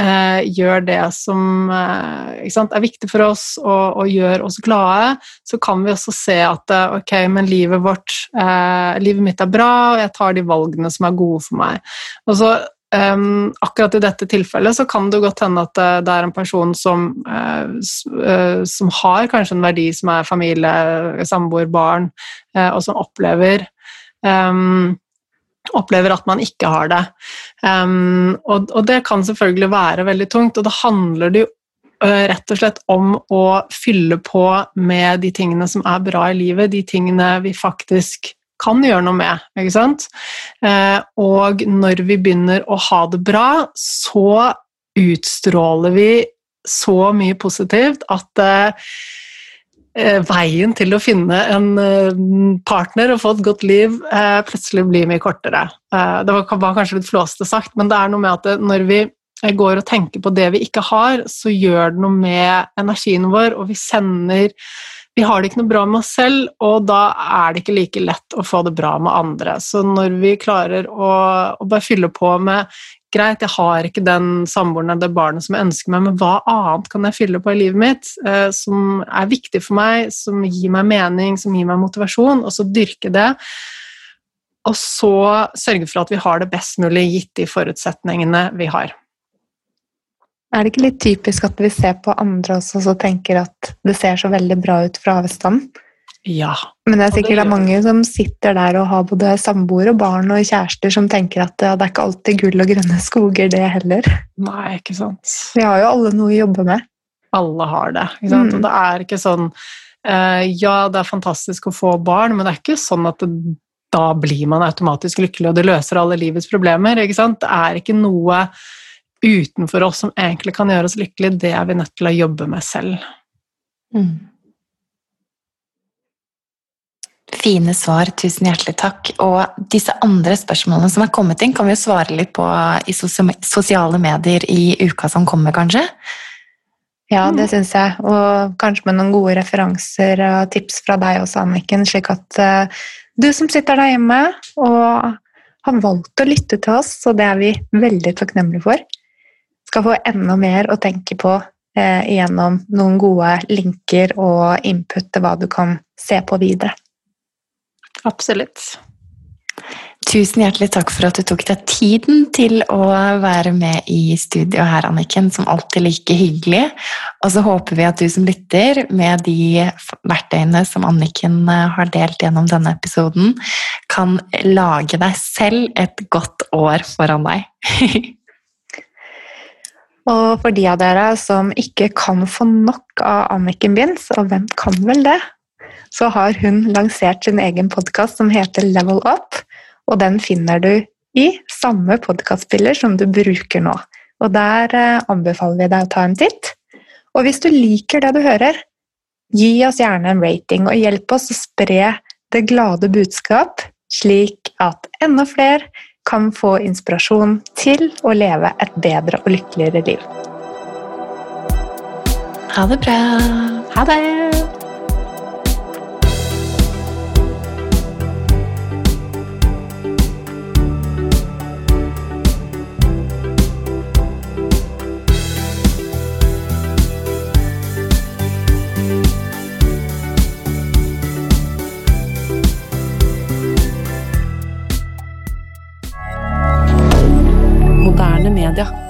eh, gjør det som eh, er viktig for oss og, og, gjør oss glade, så kan vi også se at eh, ok, men livet vårt, eh, livet mitt er bra, og jeg tar de valgene som er gode for meg. Og så Um, akkurat i dette tilfellet så kan det godt hende at det, det er en person som, uh, uh, som har kanskje en verdi som er familie, samboer, barn, og som opplever um, opplever at man ikke har det. Um, og, og, det kan selvfølgelig være veldig tungt, og da handler det jo uh, rett og slett om å fylle på med de tingene som er bra i livet, de tingene vi faktisk kan gjøre noe med. ikke sant? Uh, og når vi begynner å ha det bra, så utstråler vi så mye positivt at uh, veien til å finne en eh, partner og få et godt liv eh, plutselig blir mye kortere. Det var kanskje litt flåste sagt, men det er noe med at når vi går og tenker på det vi ikke har, så gjør det noe med energien vår, og vi sender Vi har det ikke noe bra med oss selv, og da er det ikke like lett å få det bra med andre. Så når vi klarer å, å bare fylle på med greit, jeg har ikke den samboeren eller det barnet som jeg ønsker meg, men hva annet kan jeg fylle på i livet mitt eh, som er viktig for meg, som gir meg mening, som gir meg motivasjon, og så dyrke det. Og så sørge for at vi har det best mulig gitt de forutsetningene vi har. Er det ikke litt typisk at vi ser på andre også og tenker at det ser så veldig bra ut fra avstand? Ja. Men det er sikkert det er mange som sitter der og har både samboer og barn og kjærester som tenker at ja, det er ikke alltid gull og grønne skoger, det heller. Nei, ikke sant. Vi har jo alle noe å jobbe med. alle har det. Ikke sant? Mm. Og det er ikke sånn uh, Ja, det er fantastisk å få barn, men det er ikke sånn at det, da blir man automatisk lykkelig, og det løser alle livets problemer. Ikke sant? Det er ikke noe utenfor oss som egentlig kan gjøre oss lykkelige. Det er vi nødt til å jobbe med selv. Mm. Fine svar, tusen hjertelig takk. Og disse andre spørsmålene som er kommet inn, kan vi jo svare litt på i sosiale medier i uka som kommer, kanskje? Ja, det syns jeg. Og kanskje med noen gode referanser og tips fra deg også, Anniken, slik at uh, du som sitter der hjemme og har valgt å lytte til oss, og det er vi veldig takknemlige for, skal få enda mer å tenke på eh, gjennom noen gode linker og input til hva du kan se på videre. Absolutt. Tusen hjertelig takk for at du tok deg tiden til å være med i studio her, Anniken. Som alltid like hyggelig. Og så håper vi at du som lytter, med de verktøyene som Anniken eh, har delt gjennom denne episoden, kan lage deg selv et godt år foran deg. og for de av dere som ikke kan få nok av Anniken Binds, og hvem kan vel det? så har hun lansert sin egen podkast som heter Level Up. Og den finner du i samme podkastspiller som du bruker nå. Og der eh, anbefaler vi deg å ta en titt. Og hvis du liker det du hører, gi oss gjerne en rating, og hjelp oss å spre det glade budskap, slik at enda flere kan få inspirasjon til å leve et bedre og lykkeligere liv. Ha det bra. Ha det. Media.